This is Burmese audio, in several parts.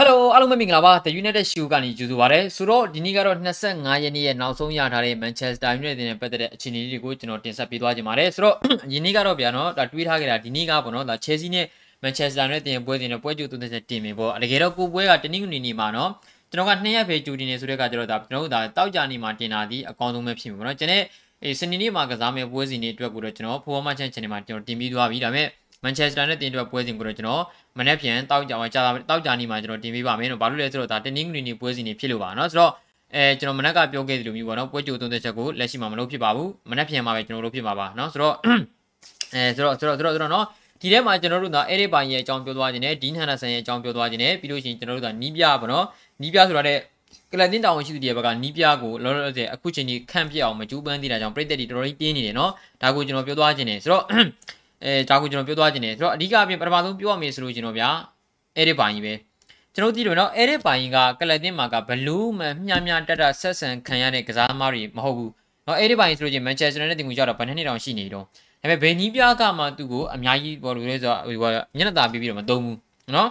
ဟယ်လိုအားလုံးပဲမင်္ဂလာပါ The United Show ကနေကြိုဆိုပါရစေဆိုတော့ဒီနေ့ကတော့25ရက်နေ့ရဲ့နောက်ဆုံးရထားတဲ့ Manchester United နဲ့ပတ်သက်တဲ့အခြေအနေလေးတွေကိုကျွန်တော်တင်ဆက်ပေးသွားချင်ပါတယ်ဆိုတော့ဒီနေ့ကတော့ဗျာနော်ဒါတွေးထားခဲ့တာဒီနေ့ကပေါ့နော်ဒါ Chelsea နဲ့ Manchester United တင်ပွဲစဉ်နဲ့ပွဲကြိုသုံးသက်တင်မယ်ပေါ့တကယ်တော့ကိုပွဲကတနင်္ဂနွေနေ့မှာနော်ကျွန်တော်က2ရက်ပဲကြိုတင်နေဆိုတဲ့ကကျတော့ဒါကျွန်တော်တို့ဒါတောက်ကြနေမှာတင်တာဒီအကောင်းဆုံးပဲဖြစ်မှာပေါ့နော်ကျွန်တော်အေးစနေနေ့မှာကစားမယ့်ပွဲစဉ်တွေအတွက်ကိုတော့ကျွန်တော် Football Match Channel မှာကျွန်တော်တင်ပြီးသွားပြီဒါပေမဲ့ Manchester နဲ့တင်အတွက်ပွဲစဉ်ကိုတော့ကျွန်တော်မနေ့ပြန်တောက်ကြအောင်ကြာတောက်ကြနေမှာကျွန်တော်တင်ပေးပါမယ်နော်ဘာလို့လဲဆိုတော့ဒါတင်းတင်းငွေနေပွဲစဉ်တွေဖြစ်လို့ပါနော်ဆိုတော့အဲကျွန်တော်မနေ့ကပြောခဲ့သလိုမျိုးပေါ့နော်ပွဲကြိုသုံးသက်ချက်ကိုလက်ရှိမှာမလုပ်ဖြစ်ပါဘူးမနေ့ပြန်မှာပဲကျွန်တော်လုပ်ဖြစ်ပါပါနော်ဆိုတော့အဲဆိုတော့ဆိုတော့ဆိုတော့ဆိုတော့နော်ဒီထဲမှာကျွန်တော်တို့ကအဲ့ဒီပိုင်းရဲ့အကြောင်းပြောသွားခြင်းနဲ့ဒင်းဟန်နာဆန်ရဲ့အကြောင်းပြောသွားခြင်းနဲ့ပြီးလို့ရှိရင်ကျွန်တော်တို့ကနီးပြပေါ့နော်နီးပြဆိုတာတဲ့ကလတင်တောင်ရှိသူတွေဘက်ကနီးပြကိုလောလောဆယ်အခုချိန်ကြီးခန့်ပြအောင်မကြိုးပမ်းသေးတာကြောင့်ပြည်သက်တွေတော်တော်ကြီးတင်းနေတယ်နော်ဒါကိုကျွန်တော်ပြောသွားခြင်းနဲ့ဆိုတော့ အဲဒါကိုကျွန်တော်ပြောသွားခြင်းနဲ့ဆိုတော့အဓိကအပြင်ပထမဆုံးပြောရမယ်ဆိုလို့ကျွန်တော်ဗျာအဲ့ဒီပိုင်းကြီးပဲကျွန်တော်သိတယ်နော်အဲ့ဒီပိုင်းကကလတင်မှာကဘလူးမှမျှမျှတက်တက်ဆက်ဆံခံရတဲ့ကစားသမားတွေမဟုတ်ဘူးနော်အဲ့ဒီပိုင်းဆိုလို့ချင်းမန်ချက်စတာနဲ့တင်ကူကြတော့ဘယ်နှစ်နှစ်တောင်ရှိနေတော့ဒါပေမဲ့ဘယ်နီးပြားကမှသူ့ကိုအများကြီးဘောလို့လဲဆိုတော့ဟိုညနေသားပြီးပြီးတော့မသုံးဘူးနော်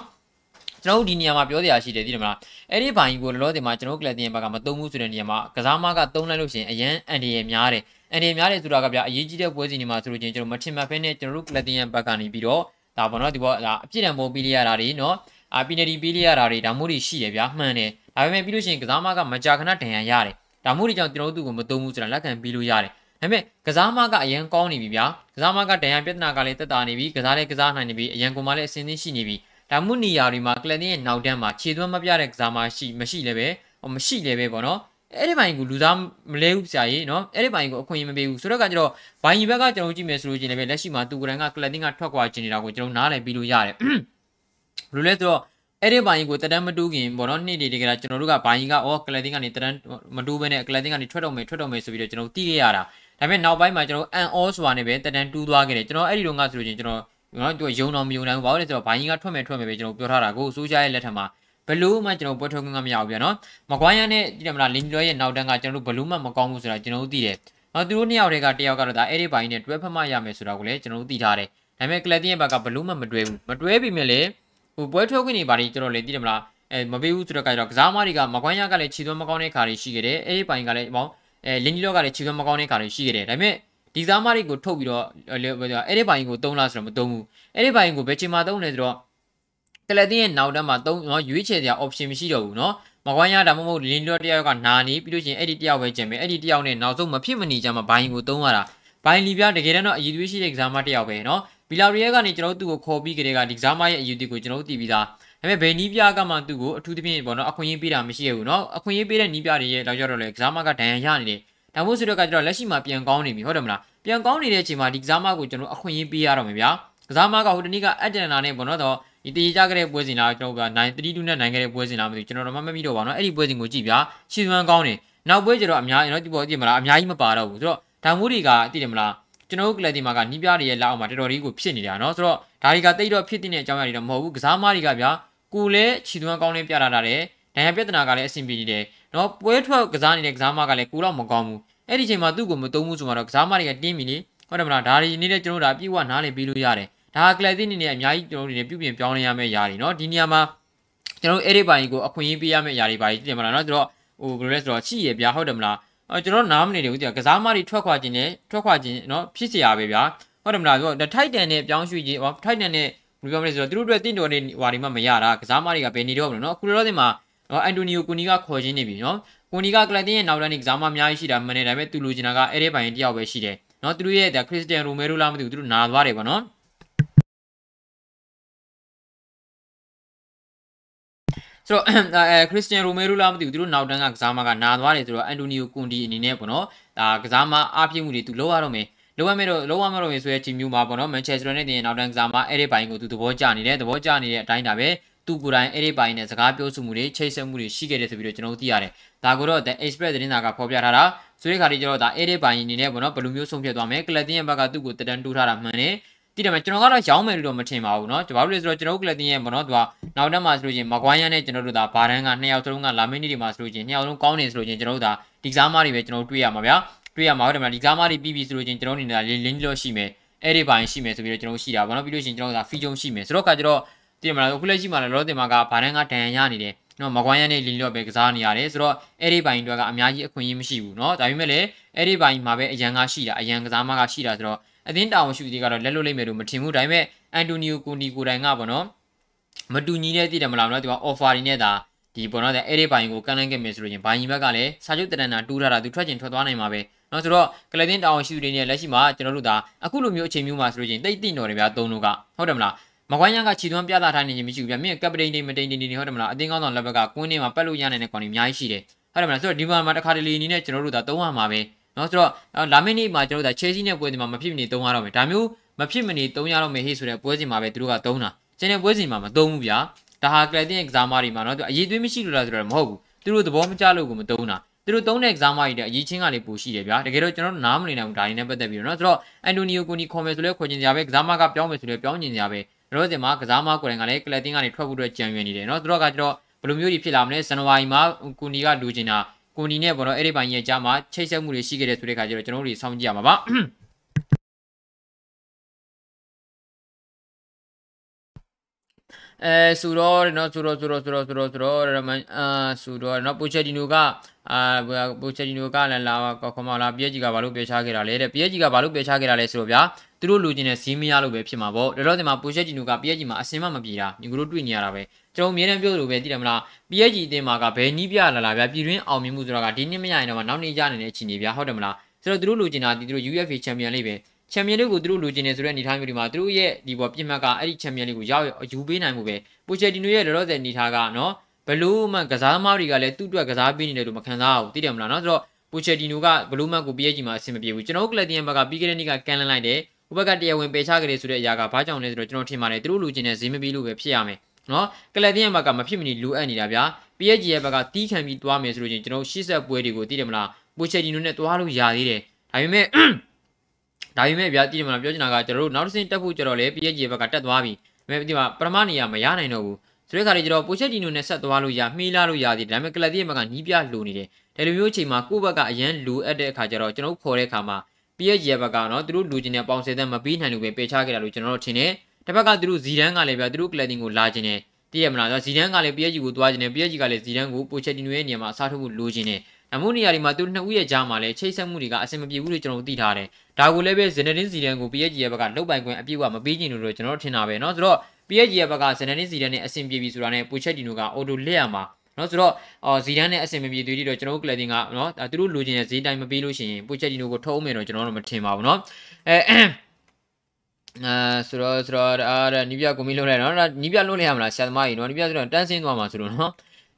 ကျွန်တော်တို့ဒီနေရာမှာပြောစရာရှိတယ်သိတယ်မလားအဲ့ဒီဘိုင်းကိုလောလောဆယ်မှာကျွန်တော်တို့ကလပ်တင်ဘက်ကမသုံးဘူးဆိုတဲ့နေရာမှာကစားမကသုံးလိုက်လို့ရှိရင်အရန်အန်ဒီရများတယ် အန်ဒီရများတယ်ဆိုတာကဗျာအရေးကြီးတဲ့ပွဲစဉ်တွေမှာဆိုလို့ချင်းကျွန်တော်မထင်မှတ်ဖဲနဲ့ကျွန်တော်တို့ကလပ်တင်ဘက်ကနေပြီးတော့ဒါပေါ့နော်ဒီဘောဒါအပြစ်ဒဏ်ပုံပေးလိုက်ရတာတွေနော်အာပီနယ်တီပေးလိုက်ရတာတွေဒါမျိုးတွေရှိတယ်ဗျာမှန်တယ်ဒါပေမဲ့ပြီးလို့ရှိရင်ကစားမကမကြာခဏဒဏ်ရာရတယ်ဒါမျိုးတွေကြောင့်ကျွန်တော်တို့ကမသုံးဘူးဆိုတာလက်ခံပြီးလို့ရတယ်ဒါပေမဲ့ကစားမကအရန်ကောင်းနေပြီဗျာကစားမကဒဏ်ရာပြဿနာကလည်းတက်တာနေပြီကစားလည်းကစားနိုင်နေပြီအရန်ကွန်မလည်းအစင်းသင်းရှိနေပြီဒါမှုနေရာတွေမှာကလန်ရဲ့နောက်တန်းမှာခြေသွမ်းမပြတဲ့ကစားမရှိမရှိလည်းပဲမရှိလည်းပဲပေါ့နော် အဲ့ဒီဘိုင်ကိုလူသားမလဲဘူးဆရာကြီးနော်အဲ့ဒီဘိုင်ကိုအခွင့်အရေးမပေးဘူးဆိုတော့ကကျတော့ဘိုင်ဘက်ကကျွန်တော်ကြည့်မယ်ဆိုလို့ချင်းလည်းပဲလက်ရှိမှာတူဂရန်ကကလန်တင်ကထွက်ခွာခြင်းနေတာကိုကျွန်တော်နားလည်ပြီးလို့ရတယ်ဘယ်လိုလဲဆိုတော့အဲ့ဒီဘိုင်ကိုတတန်းမတူးခင်ပေါ့နော်နေ့တွေတကယ်ကျွန်တော်တို့ကဘိုင်ကအော်ကလန်တင်ကနေတတန်းမတူးဘဲနဲ့ကလန်တင်ကနေထွက်တော့မယ်ထွက်တော့မယ်ဆိုပြီးတော့ကျွန်တော်သိခဲ့ရတာဒါပေမဲ့နောက်ပိုင်းမှာကျွန်တော်အန်အောဆိုတာနဲ့ပဲတတန်းတူးသွားခဲ့တယ်ကျွန်တော်အဲ့ဒီတော့ကဆိုလို့ချင်းကျွန်တော်နော်သူယုံတော်မယုံနိုင်ဘူးဘာလို့လဲဆိုတော့ဘိုင်းကြီးကထွက်မယ်ထွက်မယ်ပဲကျွန်တော်ပြောထားတာကိုဆိုးရှားရဲ့လက်ထက်မှာ ဘလူးမှကျွန်တော်ပွဲထုတ်ခွင့်ကမရဘူးပြန်နော်မကွိုင်းရနဲ့ကြည့်တယ်မလားလင်းကျော်ရဲ့နောက်တန်းကကျွန်တော်တို့ဘလူးမှမကောင်းဘူးဆိုတာကျွန်တော်တို့သိတယ်နော်သူတို့နှစ်ယောက်တည်းကတယောက်ကတော့ဒါအဲ့ဒီဘိုင်းနဲ့တွဲဖက်မှရမယ်ဆိုတာကိုလည်းကျွန်တော်တို့သိထားတယ်ဒါပေမဲ့ကလပ်တင်ရဲ့ဘက်ကဘလူးမှမတွဲဘူးမတွဲပြီမဲ့လေဟိုပွဲထုတ်ခွင့်တွေဘာတွေကျွန်တော်လည်းသိတယ်မလားအဲမပေးဘူးဆိုတော့ကကြတော့ကစားမတွေကမကွိုင်းရကလည်းခြေသွမ်းမကောင်းတဲ့ခါတွေရှိခဲ့တယ်အဲ့ဒီဘိုင်းကလည်းဘောင်းအဲလင်းကြီးလောကလည်းခြေသွမ်းမကောင်းတဲ့ခါတွေရှိခဲ့တယ်ဒါပေမဲ့ဒီစားမတွေကိုထုတ်ပြီးတော့အဲ့ဒီဘိုင်းကိုသုံးလားဆိုတော့မသုံးဘူးအဲ့ဒီဘိုင်းကိုဘယ်ချိန်မှသုံးလဲဆိုတော့ ကလတင်ရဲ့နောက်တန်းမှာသုံးနော်ရွေးချယ်စရာ option မရှိတော့ဘူးနော်မကွမ်းရဒါမှမဟုတ်လင်းလော့တယောက်ကနာနေပြီးလို့ရှိရင်အဲ့ဒီတယောက်ပဲကျင်မယ်အဲ့ဒီတယောက်နဲ့နောက်ဆုံးမဖြစ်မနေကြမှာဘိုင်းကိုသုံးရတာဘိုင်းလီပြတကယ်တော့အယူသွေးရှိတဲ့ကစားမတယောက်ပဲနော်ဘီလာရီယဲကနေကျွန်တော်တို့သူ့ကိုခေါ်ပြီးကြတဲ့ကဒီကစားမရဲ့အယူသွေးကိုကျွန်တော်တို့တည်ပြီးသားဒါပေမဲ့ဘယ်နီးပြကမှသူ့ကိုအထူးသဖြင့်ပေါ့နော်အခွင့်အရေးပေးတာမရှိရဘူးနော်အခွင့်အရေးပေးတဲ့နီးပြတွေရဲ့လောက်ကြတော့လေကစားမကဒဏ်ရာရနေတယ်ဒါမို့ဆိုတော့ကကျတော့လက်ရှိမှာပြန်ကောင်းနေပြီဟုတ်တယ်မလားပြန်ကောင်းနေတဲ့အချိန်မှာဒီကစားမကိုကျွန်တော်အခွင့်အရေးပေးရတော့မယ်ဗျာကစားမကဟိုတနေ့ကအက်တန်နာနဲ့ပေါ့နော်တော့ ဒီတေးကြခဲ့တဲ့ပွဲစဉ်လားကျွန်တော်က9 3-2နဲ့နိုင်ခဲ့တဲ့ပွဲစဉ်လားမသိဘူးကျွန်တော်တော့မမမိတော့ပါနော်အဲ့ဒီပွဲစဉ်ကိုကြည့်ဗျာရှီသွမ်းကောင်းနေနောက်ပွဲကျတော့အများနော်ဒီပေါ်ကြည့်မလားအများကြီးမပါတော့ဘူးဆိုတော့ဒါမို့တွေကသိတယ်မလားကျွန်တော်တို့ကလပ်တီမာကနီးပြားတွေရဲ့လက်အောက်မှာတော်တော်လေးကိုဖြစ်နေတာနော်ဆိုတော့ဒါတွေကတိတ်တော့ဖြစ်တဲ့အကြောင်းအရာတွေတော့မဟုတ်ဘူးကစားမတွေကဗျာကိုလည်းခြေသွမ်းကောင်းလေးပြတာတာတယ်ဒဏ်ရာပြဿနာကလည်းအဆင်ပြေနေတယ်နော်ပွဲထွက်ကစားနေတဲ့ကစားမကလည်းကိုတော့မကောင်းဘူးအဲ့ဒီချိန်မှာသူ့ကိုမသုံးဘူးဆိုတော့ကစားမတွေကတင်းပြီလေဟုတ်တယ်မလားဒါတွေနေတဲ့ကျွန်တော်တို့ဒါပြေဝနားလည်ပြီးလို့ရတယ် ဒါကလပ်တင်နေနေအများကြီးကျွန်တော်တို့နေပြုပြင်ပြောင်းလဲရမယ့်ຢာတွေเนาะဒီနေရာမှာကျွန်တော်တို့အဲ့ဒီပိုင်းကိုအခွင့်အရေးပေးရမယ့်ຢာတွေပါကြီးတင်မလားเนาะဆိုတော့ဟိုဘယ်လိုလဲဆိုတော့ချိရဗျာဟုတ်တယ်မလားအဲကျွန်တော်နားမနေတယ်ဦးကြာကစားမတွေထွက်ခွာခြင်းနဲ့ထွက်ခွာခြင်းเนาะဖြစ်เสียရပဲဗျာဟုတ်တယ်မလားဆိုတော့ထိုက်တန်နဲ့ပြောင်းရွှေ့ခြင်းထိုက်တန်နဲ့ဘယ်လိုပြောမလဲဆိုတော့သူတို့အတွက်တင့်တော်နေဟွာတွေမှမရတာကစားမတွေကဘယ်နေတော့မလို့เนาะအခုလောလောဆယ်မှာနော်အန်တိုနီယိုကူနီကခေါ်ခြင်းနေပြီနော်ကူနီကကလပ်တင်ရဲ့နောက်တန်းကစားမအများကြီးရှိတာမှန်တယ်ဒါပေမဲ့သူလိုချင်တာကအဲ့ဒီပိုင်းတယောက်ပဲရှိတယ်နော်သူတို့ရဲ့ဒါခရစ်စတန်ရိုမဲရိုလားမသိဘူးသူတို့နာသွားတယ်ပေါ့နော် ဆိုတော့အဲခရစ်စတန်ရိုမဲရိုလားမသိဘူးသူတို့နောက်တန်းကကစားမကနာသွားတယ်ဆိုတော့အန်တိုနီယိုကွန်ဒီအနေနဲ့ပေါ့နော်ဒါကစားမအားပြည့်မှုတွေသူလောက်ရတော့မယ်လောရမယ်တော့လောရမယ်တော့ဆိုရဲချီမျိုးမှာပေါ့နော်မန်ချက်စတာနဲ့တင်နောက်တန်းကစားမအဲ့ဒီပိုင်းကိုသူသဘောကျနေတယ်သဘောကျနေတဲ့အတိုင်းဒါပဲသူကိုယ်တိုင်အဲ့ဒီပိုင်းနဲ့စကားပြောဆိုမှုတွေချိတ်ဆက်မှုတွေရှိခဲ့တယ်ဆိုပြီးတော့ကျွန်တော်တို့သိရတယ်။ဒါကိုတော့ The Express သတင်းစာကဖော်ပြထားတာဆိုတဲ့ခါဒီကျတော့ဒါအဲ့ဒီပိုင်းအနေနဲ့ပေါ့နော်ဘယ်လိုမျိုးဆုံးဖြတ်သွားမလဲကလပ်တင်ရဲ့ဘက်ကသူ့ကိုတတန်းတူးထားတာမှန်တယ်။ တိတယ်မှာကျွန်တော်ကတော့ရောင်းမယ်လို့တော့မထင်ပါဘူးเนาะ။ဘာလို့လဲဆိုတော့ကျွန်တော်တို့ကလပ်တင်ရဲ့ပေါ့နော်သူကနောက်တက်မှာဆိုလို့ချင်းမကွိုင်းရနဲ့ကျွန်တော်တို့ဒါဘာတန်းကနှစ်ယောက်စလုံးကလာမင်းနေတွေမှာဆိုလို့ချင်းနှစ်ယောက်လုံးကောင်းနေဆိုလို့ချင်းကျွန်တော်တို့ဒါဒီကစားမတွေပဲကျွန်တော်တို့တွေ့ရမှာဗျာ။တွေ့ရမှာဟုတ်တယ်မလားဒီကစားမတွေပြီးပြီဆိုလို့ချင်းကျွန်တော်တို့နေတာလင်းလင်းလို့ရှိမယ်။အဲ့ဒီပိုင်းရှိမယ်ဆိုပြီးတော့ကျွန်တော်တို့ရှိတာပေါ့နော်ပြီးလို့ရှိရင်ကျွန်တော်တို့ဒါဖီဂျုံရှိမယ်ဆိုတော့ကကျတော့ တည်မလားအခုလက်ရှိမှာလည်းလောတင်မှာကဘာတန်းကဒဏ်ရာရနေတယ်နော်မကွိုင်းရနဲ့လီလော့ပဲကစားနေရတယ်ဆိုတော့အဲ့ဒီဘိုင်တွေကအများကြီးအခွင့်အရေးမရှိဘူးเนาะဒါပေမဲ့လည်းအဲ့ဒီဘိုင်မှာပဲအရန်ကရှိတာအရန်ကစားမကရှိတာဆိုတော့ အသင်းတာဝန်ရှိသူတွေကတော့လက်လွတ်လိုက်မယ်လို့မထင်ဘူးဒါပေမဲ့အန်တိုနီယိုကိုနီကိုတိုင်ကပေါ့နော်မတူညီတဲ့တည်တယ်မလားနော်သူက offer တွေနဲ့ဒါဒီပေါ့နော်အဲ့ဒီဘိုင်ကိုကန်လန်းခဲ့မယ်ဆိုလို့ရင်ဘိုင်ဘက်ကလည်းစာချုပ်တရဏတူးထားတာသူထွက်ချင်ထွက်သွားနိုင်မှာပဲเนาะဆိုတော့ကလပ်တင်တာဝန်ရှိသူတွေနဲ့လက်ရှိမှာကျွန်တော်တို့ဒါအခုလိုမျိုးအချိန်မျိုးမှာဆိုလို့ရင်တိတ်တိတော်တယ်ဗျာသုံးလို့ကဟုတ်တယ်မလားမကွိုင်းရန်ကခြေသွမ်းပြသထားနေခြင်းမရှိဘူးဗျာမြင့်ကပ်ပတိန်တွေမတိန်တွေနေဟုတ်တယ်မလားအတင်းကောင်းဆောင်လက်ဘက်ကကွင်းထဲမှာပက်လို့ရနိုင်တဲ့ကောင်တွေအများကြီးရှိတယ်ဟုတ်တယ်မလားဆိုတော့ဒီမှာမှာတစ်ခါတလေအနေနဲ့ကျွန်တော်တို့ဒါသုံးရမှာပဲ နော်ဆိုတော့လာမယ့်နေ့မှာကျွန်တော်တို့ဒါ Chelsea နဲ့ပွဲဒီမှာမဖြစ်မနေသုံးရတော့မယ်ဒါမျိုးမဖြစ်မနေသုံးရတော့မယ်ဟေ့ဆိုတဲ့ပွဲစဉ်မှာပဲသူတို့ကသုံးတာကျန်တဲ့ပွဲစဉ်မှာမသုံးဘူးဗျာဒါဟာကလပ်တင် exam တွေမှာနော်သူအရေးသွေးမရှိလို့လားဆိုတော့မဟုတ်ဘူးသူတို့သဘောမကျလို့ကိုမသုံးတာသူတို့သုံးတဲ့ exam တွေတဲ့အရေးချင်းကလည်းပိုရှိတယ်ဗျာတကယ်တော့ကျွန်တော်နားမလည်နိုင်ဘူးဒါတွေနဲ့ပတ်သက်ပြီးတော့နော်ဆိုတော့အန်တိုနီယိုကိုနီခေါ်မယ်ဆိုလဲခေါ်ကျင်ကြပဲ exam ကပြောင်းမယ်ဆိုလဲပြောင်းကျင်ကြပဲတော့ဒီမှာကစားမကိုယ်တိုင်ကလည်းကလပ်တင်ကနေထွက်ဖို့အတွက်ကြံရွယ်နေတယ်နော်သူတို့ကကျတော့ဘယ်လိုမျိုးတွေဖြစ်လာမလဲဇန်နဝါရီမှာကိုနီကလူချင်တာ ကိုနီနဲ့ပေါ့နော်အဲ့ဒီပိုင်းရဲ့ကြားမှာချိတ်ဆက်မှုတွေရှိခဲ့တဲ့ဆိုတဲ့ခါကျတော့ကျွန်တော်တို့စောင့်ကြည့်ရမှာပါအဲဆိုတော့နော်ဆိုတော့ဆိုတော့ဆိုတော့ဆိုတော့ဆိုတော့ရမန်အာဆိုတော့နော်ပိုချက်ဒီနိုကအာပိုချက်ဒီနိုကလည်းလာခေါမလာပြည့်ကြီးကဘာလို့ပြေချခဲ့တာလဲတဲ့ပြည့်ကြီးကဘာလို့ပြေချခဲ့တာလဲဆိုတော့ဗျာသူတို့လူချင်းနဲ့ဈေးမရလို့ပဲဖြစ်မှာပေါ့တော်တော်တင်မှာပိုချက်ဒီနိုကပြည့်ကြီးမှာအစင်မမပြေတာညီကတို့တွေ့နေရတာပဲ ကျွန်တော်အမြဲတမ်းပြောလို့ပဲသိတယ်မလားပြည့်ကြီးအတင်းမှာကဘယ်နီးပြလာလာဗျာပြည်တွင်းအောင်မြင်မှုဆိုတာကဒီနှစ်မရရင်တော့နောက်နေ့ရနေတဲ့အခြေအနေဗျာဟုတ်တယ်မလားဆိုတော့သူတို့လူချင်းတာဒီသူတို့ UFA ချန်ပီယံလိပဲချန်ပီယံလိကိုသူတို့လူချင်းနေဆိုတဲ့အနေထားမျိုးဒီမှာသူတို့ရဲ့ဒီပေါ်ပြစ်မှတ်ကအဲ့ဒီချန်ပီယံလိကိုရောက်ယူပေးနိုင်မှုပဲပိုချက်ဒီနိုရဲ့လောလောဆယ်အနေထားကနော်ဘလို့မှကစားသမားတွေကလည်းသူ့အတွက်ကစားပေးနေတယ်လို့မခံစားဘူးသိတယ်မလားနော်ဆိုတော့ပိုချက်ဒီနိုကဘလို့မှကို PSG မှာအဆင်မပြေဘူးကျွန်တော်ကလပ်တီယန်ဘက်ကပြီးခဲ့တဲ့နေ့ကကန်လန်းလိုက်တယ်ဟိုဘက်ကတရားဝင်ပယ်ချကြတယ်ဆိုတဲ့အရာကဘာကြောင့်လဲဆိုတော့ကျွန်တော်ထင်ပါတယ်သူတို့လူချင်းနဲ့ဈေးမပြီးလို့ပဲဖြစ်ရမယ် နော်ကလပ်တီယန်ဘက်ကမဖြစ်မနေလိုအပ်နေတာဗျာ PSG ရဲ့ဘက်ကတီးခံပြီးသွားမယ်ဆိုလို့ချင်းကျွန်တော်ရှေ့ဆက်ပွဲတွေကိုသိတယ်မလားပိုချက်ဒီနိုနဲ့သွားလို့ရသေးတယ်ဒါပေမဲ့ဒါပေမဲ့ဗျာသိတယ်မလားပြောချင်တာကကျွန်တော်တို့နောက်တစ်ဆင့်တက်ဖို့ကြတော့လေ PSG ဘက်ကတက်သွားပြီဒါပေမဲ့ဒီမှာပရမနေရမရနိုင်တော့ဘူးဆိုတဲ့ခါလေးကျတော့ပိုချက်တီနိုနဲ့ဆက်သွားလို့ရမှီးလာလို့ရသေးတယ်ဒါပေမဲ့ကလပ်တီရဲ့ဘက်ကနီးပြလိုနေတယ်ဒါလိုမျိုးအချိန်မှာကိုယ့်ဘက်ကအရန်လိုအပ်တဲ့အခါကျတော့ကျွန်တော်ခေါ်တဲ့အခါမှာ PSG ရဲ့ဘက်ကနော်သူတို့လူချင်းတဲ့ပေါင်ဆယ်သက်မပြီးနိုင်လို့ပဲပယ်ချခဲ့တာလို့ကျွန်တော်တို့ထင်တယ် တစ်ဖက်ကသူတို့ဇီဒန်ကလည်းဗျာသူတို့ကလပ်တင်ကိုလာခြင်းနဲ့တည်ရမလားဆိုဇီဒန်ကလည်း PSG ကိုသွားခြင်းနဲ့ PSG ကလည်းဇီဒန်ကိုပိုချက်တီနိုရဲ့နေရာမှာအစားထိုးဖို့လိုခြင်းနဲ့အမှုနေရာတွေမှာသူတို့နှစ်ဦးရဲ့ကြားမှာလည်းချိတ်ဆက်မှုတွေကအဆင်မပြေဘူးလို့ကျွန်တော်တို့သိထားတယ်ဒါကိုလည်းပဲဇနဒင်းဇီဒန်ကို PSG ရဲ့ဘက်ကလုတ်ပိုင်ခွင့်အပြည့်အဝမပေးခြင်းလို့ကျွန်တော်တို့ထင်တာပဲเนาะဆိုတော့ PSG ရဲ့ဘက်ကဇနဒင်းဇီဒန်နဲ့အဆင်ပြေပြီဆိုတာနဲ့ပိုချက်တီနိုကအော်တိုလက်ရမှာနော်ဆိုတော့အော်ဇီဒန်နဲ့အဆင်မပြေသေးသေးတော့ကျွန်တော်တို့ကလပ်တင်ကနော်သူတို့လိုချင်တဲ့ဈေးတိုင်းမပေးလို့ရှိရင်ပိုချက်တီနိုကိုထုတ်အောင်မယ်တော့ကျွန်တော်တို့မထင်ပါဘူးနော်အဲ အဲဆိုတော့ဆိုတော့အာနီးပြကိုမီလုံးလိုက်နော်နီးပြလုံးလိုက်ရမလားဆရာသမားကြီးနော်နီးပြဆိုတော့တန်းစင်းသွားမှာဆိုလို့နော်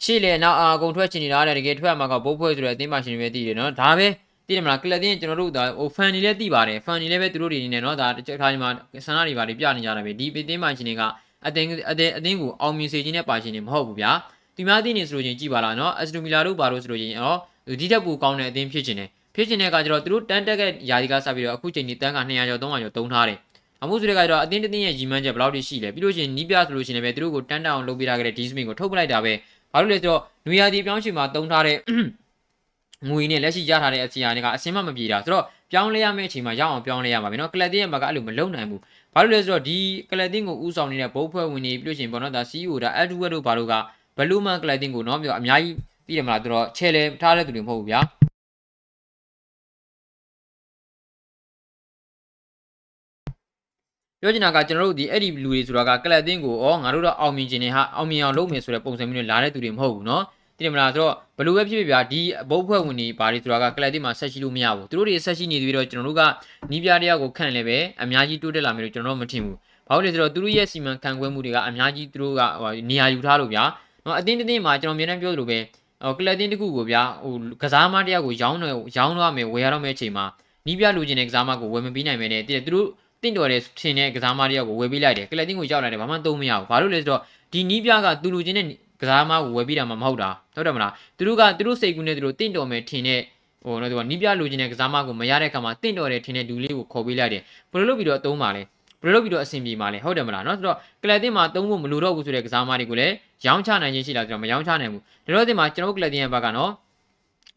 ရှေ့လေနောက်အာအကုန်ထွက်ချင်နေတာတဲ့တကယ်ထွက်မှာကဘုတ်ဖွဲ့ဆိုတဲ့အသင်းပါရှင်တွေပဲသိတယ်နော်ဒါပဲသိတယ်မလားကလပ်တင်ကျွန်တော်တို့ဒါဟိုဖန်နေလည်းသိပါတယ်ဖန်နေလည်းပဲသူတို့တွေနေနေနော်ဒါတခြားထားဒီမှာဆန္ဒတွေပါတွေပြနေကြတာပဲဒီအသင်းပါရှင်တွေကအတင်းအတင်းအတင်းကိုအောင်မြင်စေခြင်းနဲ့ပါရှင်တွေမဟုတ်ဘူးဗျာဒီများသိနေဆိုလို့ချင်းကြည်ပါလားနော်အစတူမီလာတို့ပါလို့ဆိုလို့ချင်းအော်ဒီတက်ပူကောင်းတဲ့အသင်းဖြစ်ခြင်းတယ်ဖြစ်ခြင်းတဲ့ကကျတော့သူတို့တန်းတက်ကယာဒီကစပြီးတော့အခုချိန်ဒီတန်းက200ကျော်300ကျော်သုံးထားတယ် အမှုဆိုတဲ့ကတော့အတင်းတင်းရဲ့ရီမန်းချက်ဘယ်လောက်ထိရှိလဲပြီးလို့ချင်းနီးပြဆိုလို့ချင်းလည်းပဲသူတို့ကိုတန်းတအောင်လုပ်ပေးထားခဲ့တဲ့ဒီစမင်ကိုထုတ်ပလိုက်တာပဲဘာလို့လဲဆိုတော့နွေရာသီပြောင်းရှင်မှာတုံးထားတဲ့ငွေနဲ့လက်ရှိရထားတဲ့အစီအရာတွေကအစင်မမပြေတာဆိုတော့ပြောင်းလဲရမယ့်အချိန်မှာရအောင်ပြောင်းလဲရမှာပဲเนาะကလပ်တင်းရဲ့ဘက်ကအဲ့လိုမလုံနိုင်ဘူးဘာလို့လဲဆိုတော့ဒီကလပ်တင်းကိုဥဆောင်နေတဲ့ဘုတ်ဖွဲ့ဝင်နေပြီးလို့ရှိရင်ပေါ့နော်ဒါ CEO ဒါ Edward တို့ဘာလို့ကဘလူးမန်ကလပ်တင်းကိုเนาะပြောအများကြီးသိတယ်မလားသူတော့ချဲလဲထားတဲ့သူတွေမဟုတ်ဘူးဗျာ ပြောချင်တာကကျွန်တော်တို့ဒီအဲ့ဒီလူတွေဆိုတာကကလပ်တင်းကိုဩငါတို့တော့အောင်မြင်ခြင်းနဲ့ဟာအောင်မြင်အောင်လုပ်မယ်ဆိုတဲ့ပုံစံမျိုးနဲ့လာတဲ့သူတွေမဟုတ်ဘူးเนาะသိတယ်မလားဆိုတော့ဘလို့ပဲဖြစ်ဖြစ်ဗျာဒီဘုတ်ဖွဲ့ဝင်နေပါတွေဆိုတာကကလပ်တင်းမှာဆက်ရှိလို့မရဘူးသူတို့တွေဆက်ရှိနေပြီးတော့ကျွန်တော်တို့ကနီးပြတရားကိုခန့်လဲပဲအများကြီးတိုးတက်လာမယ်လို့ကျွန်တော်တို့မထင်ဘူးဘာလို့လဲဆိုတော့သူတို့ရဲ့စီမံခန့်ခွဲမှုတွေကအများကြီးသူတို့ကနေရာယူထားလို့ဗျာနော်အတင်းတင်းမှာကျွန်တော်အများနဲ့ပြောသလိုပဲဟိုကလပ်တင်းတစ်ခုကိုဗျာဟိုကစားမတရားကိုရောင်းတော့ရောင်းတော့မယ်ဝယ်ရတော့မယ်အချိန်မှာနီးပြလူချင်းတဲ့ကစားမကိုဝယ်မပြီးနိုင်မယ်နဲ့တည်သူတို့ တင့်တော်တဲ့ထင်တဲ့ကစားမတယောက်ကိုဝယ်ပေးလိုက်တယ်ကလပ်တင်းကိုရောက်လာတယ်ဘာမှသုံးမရဘူးဘာလို့လဲဆိုတော့ဒီနီးပြကသူလူချင်းတဲ့ကစားမကိုဝယ်ပေးတာမှမဟုတ်တာဟုတ်တယ်မလားသူတို့ကသူတို့စိတ်ကူးနဲ့သူတို့တင့်တော်မယ်ထင်တဲ့ဟိုတော့သူကနီးပြလူချင်းတဲ့ကစားမကိုမရတဲ့အခါမှာတင့်တော်တယ်ထင်တဲ့လူလေးကိုခေါ်ပေးလိုက်တယ်ဘယ်လိုလုပ်ပြီးတော့သုံးပါလဲဘယ်လိုလုပ်ပြီးတော့အဆင်ပြေမှာလဲဟုတ်တယ်မလားเนาะဆိုတော့ကလပ်တင်မှာသုံးဖို့မလိုတော့ဘူးဆိုတဲ့ကစားမတွေကိုလည်းရောင်းချနိုင်ခြင်းရှိလားဆိုတော့မရောင်းချနိုင်ဘူးဒါတော့တင်မှာကျွန်တော်တို့ကလပ်တင်ရဲ့ဘက်ကနော်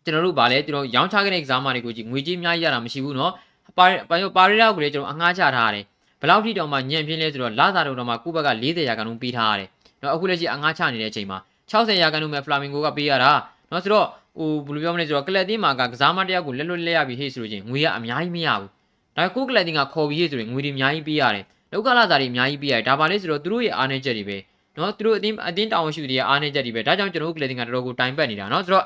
ကျွန်တော်တို့ဗာလဲကျွန်တော်ရောင်းချခဲ့တဲ့ကစားမတွေကိုကြည့်ငွေကြေးအများကြီးရတာမရှိဘူးเนาะ ပါပါပါရီရာကိုလည်းကျွန်တော်အငှားချထားရတယ်ဘယ်လောက်ထိတောင်မှညံ့ပြင်းလဲဆိုတော့လာစာတုံတော့မှကိုယ့်ဘက်က40ရာခိုင်နှုန်းပေးထားရတယ်နော်အခုလက်ရှိအငှားချနေတဲ့အချိန်မှာ60ရာခိုင်နှုန်းပဲဖလာမင်ဂိုကပေးရတာနော်ဆိုတော့ဟိုဘယ်လိုပြောမလဲဆိုတော့ကလပ်တင်းမှာကကစားမတယောက်ကိုလက်လွတ်လက်ရပြီးဟေ့ဆိုလို့ချင်းငွေကအများကြီးမရဘူးဒါကိုကလပ်တင်းကခေါ်ပြီးဟေ့ဆိုရင်ငွေတွေအများကြီးပေးရတယ်လောက်ကလာစာတွေအများကြီးပေးရတယ်ဒါပါလေဆိုတော့သူတို့ရဲ့အားနည်းချက်တွေပဲနော်သူတို့အတင်းအတင်းတောင်းရှိတွေအားနည်းချက်တွေပဲဒါကြောင့်ကျွန်တော်တို့ကလပ်တင်းကတော်တော်ကိုတိုင်ပတ်နေတာနော်ဆိုတော့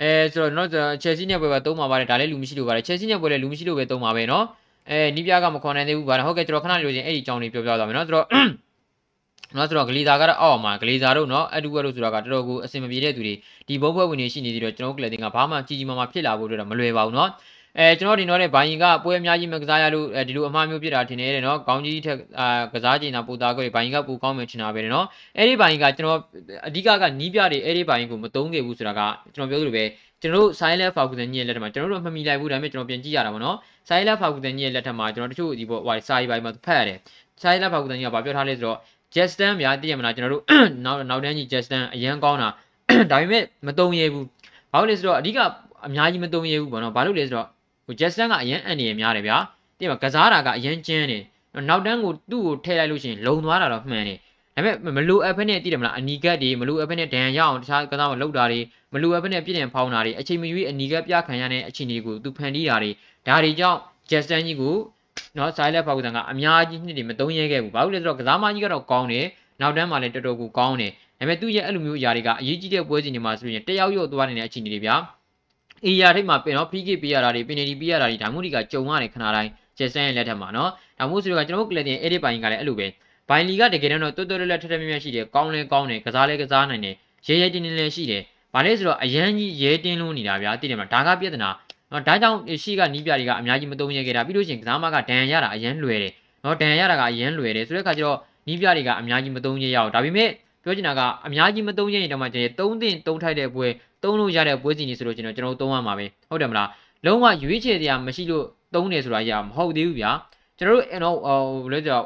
အဲဆိုတော့နော်ချယ်ဆီနဲ့ပွဲပဲသုံးပါပါတယ်ဒါလည်းလူမရှိလို့ပါတယ်ချယ်ဆီနဲ့ပွဲလည်းလူမရှိလို့ပဲသုံးပါပဲနော်အဲနီးပြားကမခေါ်နိုင်သေးဘူးဗါဟုတ်ကဲ့ကျွန်တော်ခဏလိုချင်အဲ့ဒီအကြောင်းလေးပြောပြသွားမယ်နော်ဆိုတော့နော်ဆိုတော့ဂလီသာကတော့အောက်မှာဂလီသာတို့နော်အတူဝဲတို့ဆိုတာကတော်တော်ကိုအဆင်မပြေတဲ့သူတွေဒီဘုံဘွဲဝင်နေရှိနေသေးတော့ကျွန်တော်ကလပ်တင်ကဘာမှကြီးကြီးမားမားဖြစ်လာဖို့တော့မလွယ်ပါဘူးနော် အဲကျွန်တော်ဒီတော့တဲ့ဘိုင်ကပွဲအများကြီးမကစားရလို့ဒီလိုအမှားမျိုးဖြစ်တာထင်နေတယ်နော်ကောင်းကြီးထက်အာကစားချိန်တာပူတာကိုဘိုင်ကပူကောင်းမှချင်တာပဲနော်အဲ့ဒီဘိုင်ကကျွန်တော်အဓိကကနီးပြတွေအဲ့ဒီဘိုင်ကိုမသုံးခဲ့ဘူးဆိုတာကကျွန်တော်ပြောသလိုပဲကျွန်တော်တို့ silent Falcon ကြီးရဲ့လက်ထက်မှာကျွန်တော်တို့မမီလိုက်ဘူးဒါပေမဲ့ကျွန်တော်ပြန်ကြည့်ရတာပေါ့နော် silent Falcon ကြီးရဲ့လက်ထက်မှာကျွန်တော်တချို့ဒီပေါ့ဟိုစာရေးပိုင်းမှာဖတ်ရတယ် silent Falcon ကြီးကဘာပြောထားလဲဆိုတော့ Justin များသိရမလားကျွန်တော်တို့နောက်နောက်တန်းကြီး Justin အရန်ကောင်းတာဒါပေမဲ့မတုံရဘူးဘာလို့လဲဆိုတော့အဓိကအများကြီးမတုံရဘူးပေါ့နော်ဘာလို့လဲဆိုတော့ ဟို Justin ကအရန်အန်နေရများတယ်ဗျာသိရမလားကစားတာကအရန်ကျန်းတယ်နောက်တန်းကိုသူ့ကိုထည့်လိုက်လို့ရှိရင်လုံသွားတာတော့မှန်တယ်ဒါပေမဲ့မလိုအပ်ဖက်နဲ့သိတယ်မလားအနီကတ်တွေမလိုအပ်ဖက်နဲ့ဒဏ်ရအောင်တခြားကစားမလုပ်တာတွေမလိုအပ်ဖက်နဲ့ပြည့်တယ်ဖောင်းတာတွေအချိန်မရွေးအနီကတ်ပြခံရတဲ့အခြေအနေကိုသူဖန်တီးတာတွေဒါတွေကြောင့် Justin ကြီးကိုနော်ဆိုင်လက်ဖောက်ကန်ကအများကြီးနှစ်တွေမသုံးရဲခဲ့ဘူးဘာလို့လဲဆိုတော့ကစားမကြီးကတော့ကောင်းတယ်နောက်တန်းမှာလည်းတော်တော်ကိုကောင်းတယ်ဒါပေမဲ့သူ့ရဲ့အဲ့လိုမျိုးအရာတွေကအရေးကြီးတဲ့ပွဲစဉ်တွေမှာဆိုရင်တယောက်ယောက်သွားနေတဲ့အခြေအနေတွေဗျာ အေးရထိတ်မှာပင်တော့ PK ပေးရတာတွေပင်နေတီပေးရတာတွေဒါမှမဟုတ်ဒီကကြုံရတယ်ခဏတိုင်းဂျက်ဆန်ရဲ့လက်ထက်မှာနော်ဒါမှမဟုတ်ဆိုတော့ကျွန်တော်တို့ကလပ်တင်အဲ့ဒီပိုင်းကလည်းအဲ့လိုပဲဘိုင်လီကတကယ်တော့တော်တော်လေးထက်ထက်မြက်မြက်ရှိတယ်ကောင်းလဲကောင်းတယ်ကစားလဲကစားနိုင်တယ်ရဲရဲတင်းတင်းလည်းရှိတယ်ဘာလဲဆိုတော့အရန်ကြီးရဲတင်းလို့နေတာဗျာသိတယ်မလားဒါကပြဿနာနော်ဒါကြောင့်ရှိကနီးပြတွေကအများကြီးမသုံးရခဲ့တာပြီးလို့ရှိရင်ကစားမကဒဏ်ရတာအရန်လွယ်တယ်နော်ဒဏ်ရတာကအရန်လွယ်တယ်ဆိုတဲ့အခါကျတော့နီးပြတွေကအများကြီးမသုံးရရအောင်ဒါပေမဲ့ပြောချင်တာကအများကြီးမသုံးရရင်တော့မှကျွန်တော်သုံးသင့်သုံးထိုက်တဲ့ပွဲ သုံးလို့ရတဲ့ပွဲစီနေဆိုလို့ကျွန်တော်ကျွန်တော်သုံးရမှာပဲဟုတ်တယ်မလားလုံးဝရွေးချယ်တရားမရှိလို့သုံးနေဆိုတာရမဟုတ်သေးဘူးဗျာကျွန်တော်တို့အဲ့တော့ဟိုဘယ်လိုကြော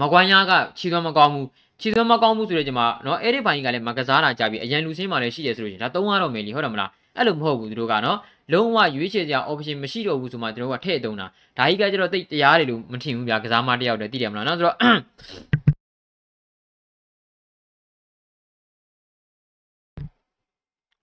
မကွမ်းရကခြေသွမ်းမကောင်းဘူးခြေသွမ်းမကောင်းဘူးဆိုတော့ကျွန်မနော်အဲ့ဒီဘိုင်းကလည်းမကစားတာကြပြီအရန်လူစင်းမှလည်းရှိတယ်ဆိုလို့ရှင်ဒါသုံးရတော့မယ်လीဟုတ်တယ်မလားအဲ့လိုမဟုတ်ဘူးသူတို့ကနော်လုံးဝရွေးချယ်စရာ option မရှိတော့ဘူးဆိုမှကျွန်တော်ကထည့်သုံးတာဒါကြီးကကျတော့တိတ်တရားတယ်လို့မထင်ဘူးဗျာကစားမတယောက်တည်းသိတယ်မလားနော်ဆိုတော့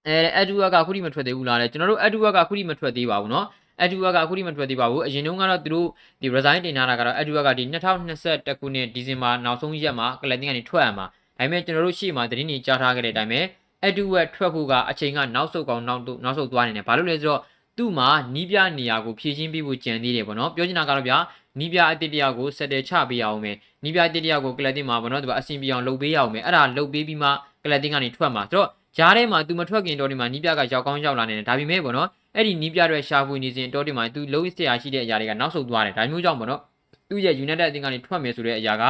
အဲအဒူကခုထိမထွက်သေးဘူးလားလဲကျွန်တော်တို့အဒူကခုထိမထွက်သေးပါဘူးเนาะအဒူကခုထိမထွက်သေးပါဘူးအရင်တုန်းကတော့သူတို့ဒီ resign တင်ထားတာကတော့အဒူကဒီ2021ခုနှစ်ဒီဇင်ဘာနောက်ဆုံးရက်မှာကလပ်တင်ကနေထွက်ရမှာဒါပေမဲ့ကျွန်တော်တို့ရှေ့မှာသတင်းကြီးကြားထားခဲ့တဲ့အတိုင်းပဲအဒူဝက်ထွက်ဖို့ကအချိန်ကနောက်ဆုတ်ကောင်နောက်နောက်ဆုတ်သွားနေတယ်ဘာလို့လဲဆိုတော့သူ့မှာနီးပြနေရာကိုဖြည့်ရှင်းပေးဖို့ကြံသေးတယ်ပေါ့နော်ပြောချင်တာကတော့ဗျာနီးပြအတစ်တယောက်ကိုစက်တယ်ချပေးရအောင်မယ်နီးပြအတစ်တယောက်ကိုကလပ်တင်မှာပေါ့နော်သူကအဆင်ပြေအောင်လုပ်ပေးရအောင်မယ်အဲ့ဒါလုပ်ပေးပြီးမှကလပ်တင်ကနေထွက်မှာဆိုတော့ ရားထဲမှာသူမထွက်ခင်တော့ဒီမှာနီးပြကရောက်ကောင်းရောက်လာနေတယ်ဒါပေမဲ့ပေါ့နော်အဲ့ဒီနီးပြတွေရှာဖွေနေစဉ်တော့ဒီမှာသူလုံးစရာရှိတဲ့အရာတွေကနောက်ဆုတ်သွားတယ်ဒါမျိုးကြောင့်ပေါ့နော်သူ့ရဲ့ United အသင်းကနေထွက်မယ်ဆိုတဲ့အရာက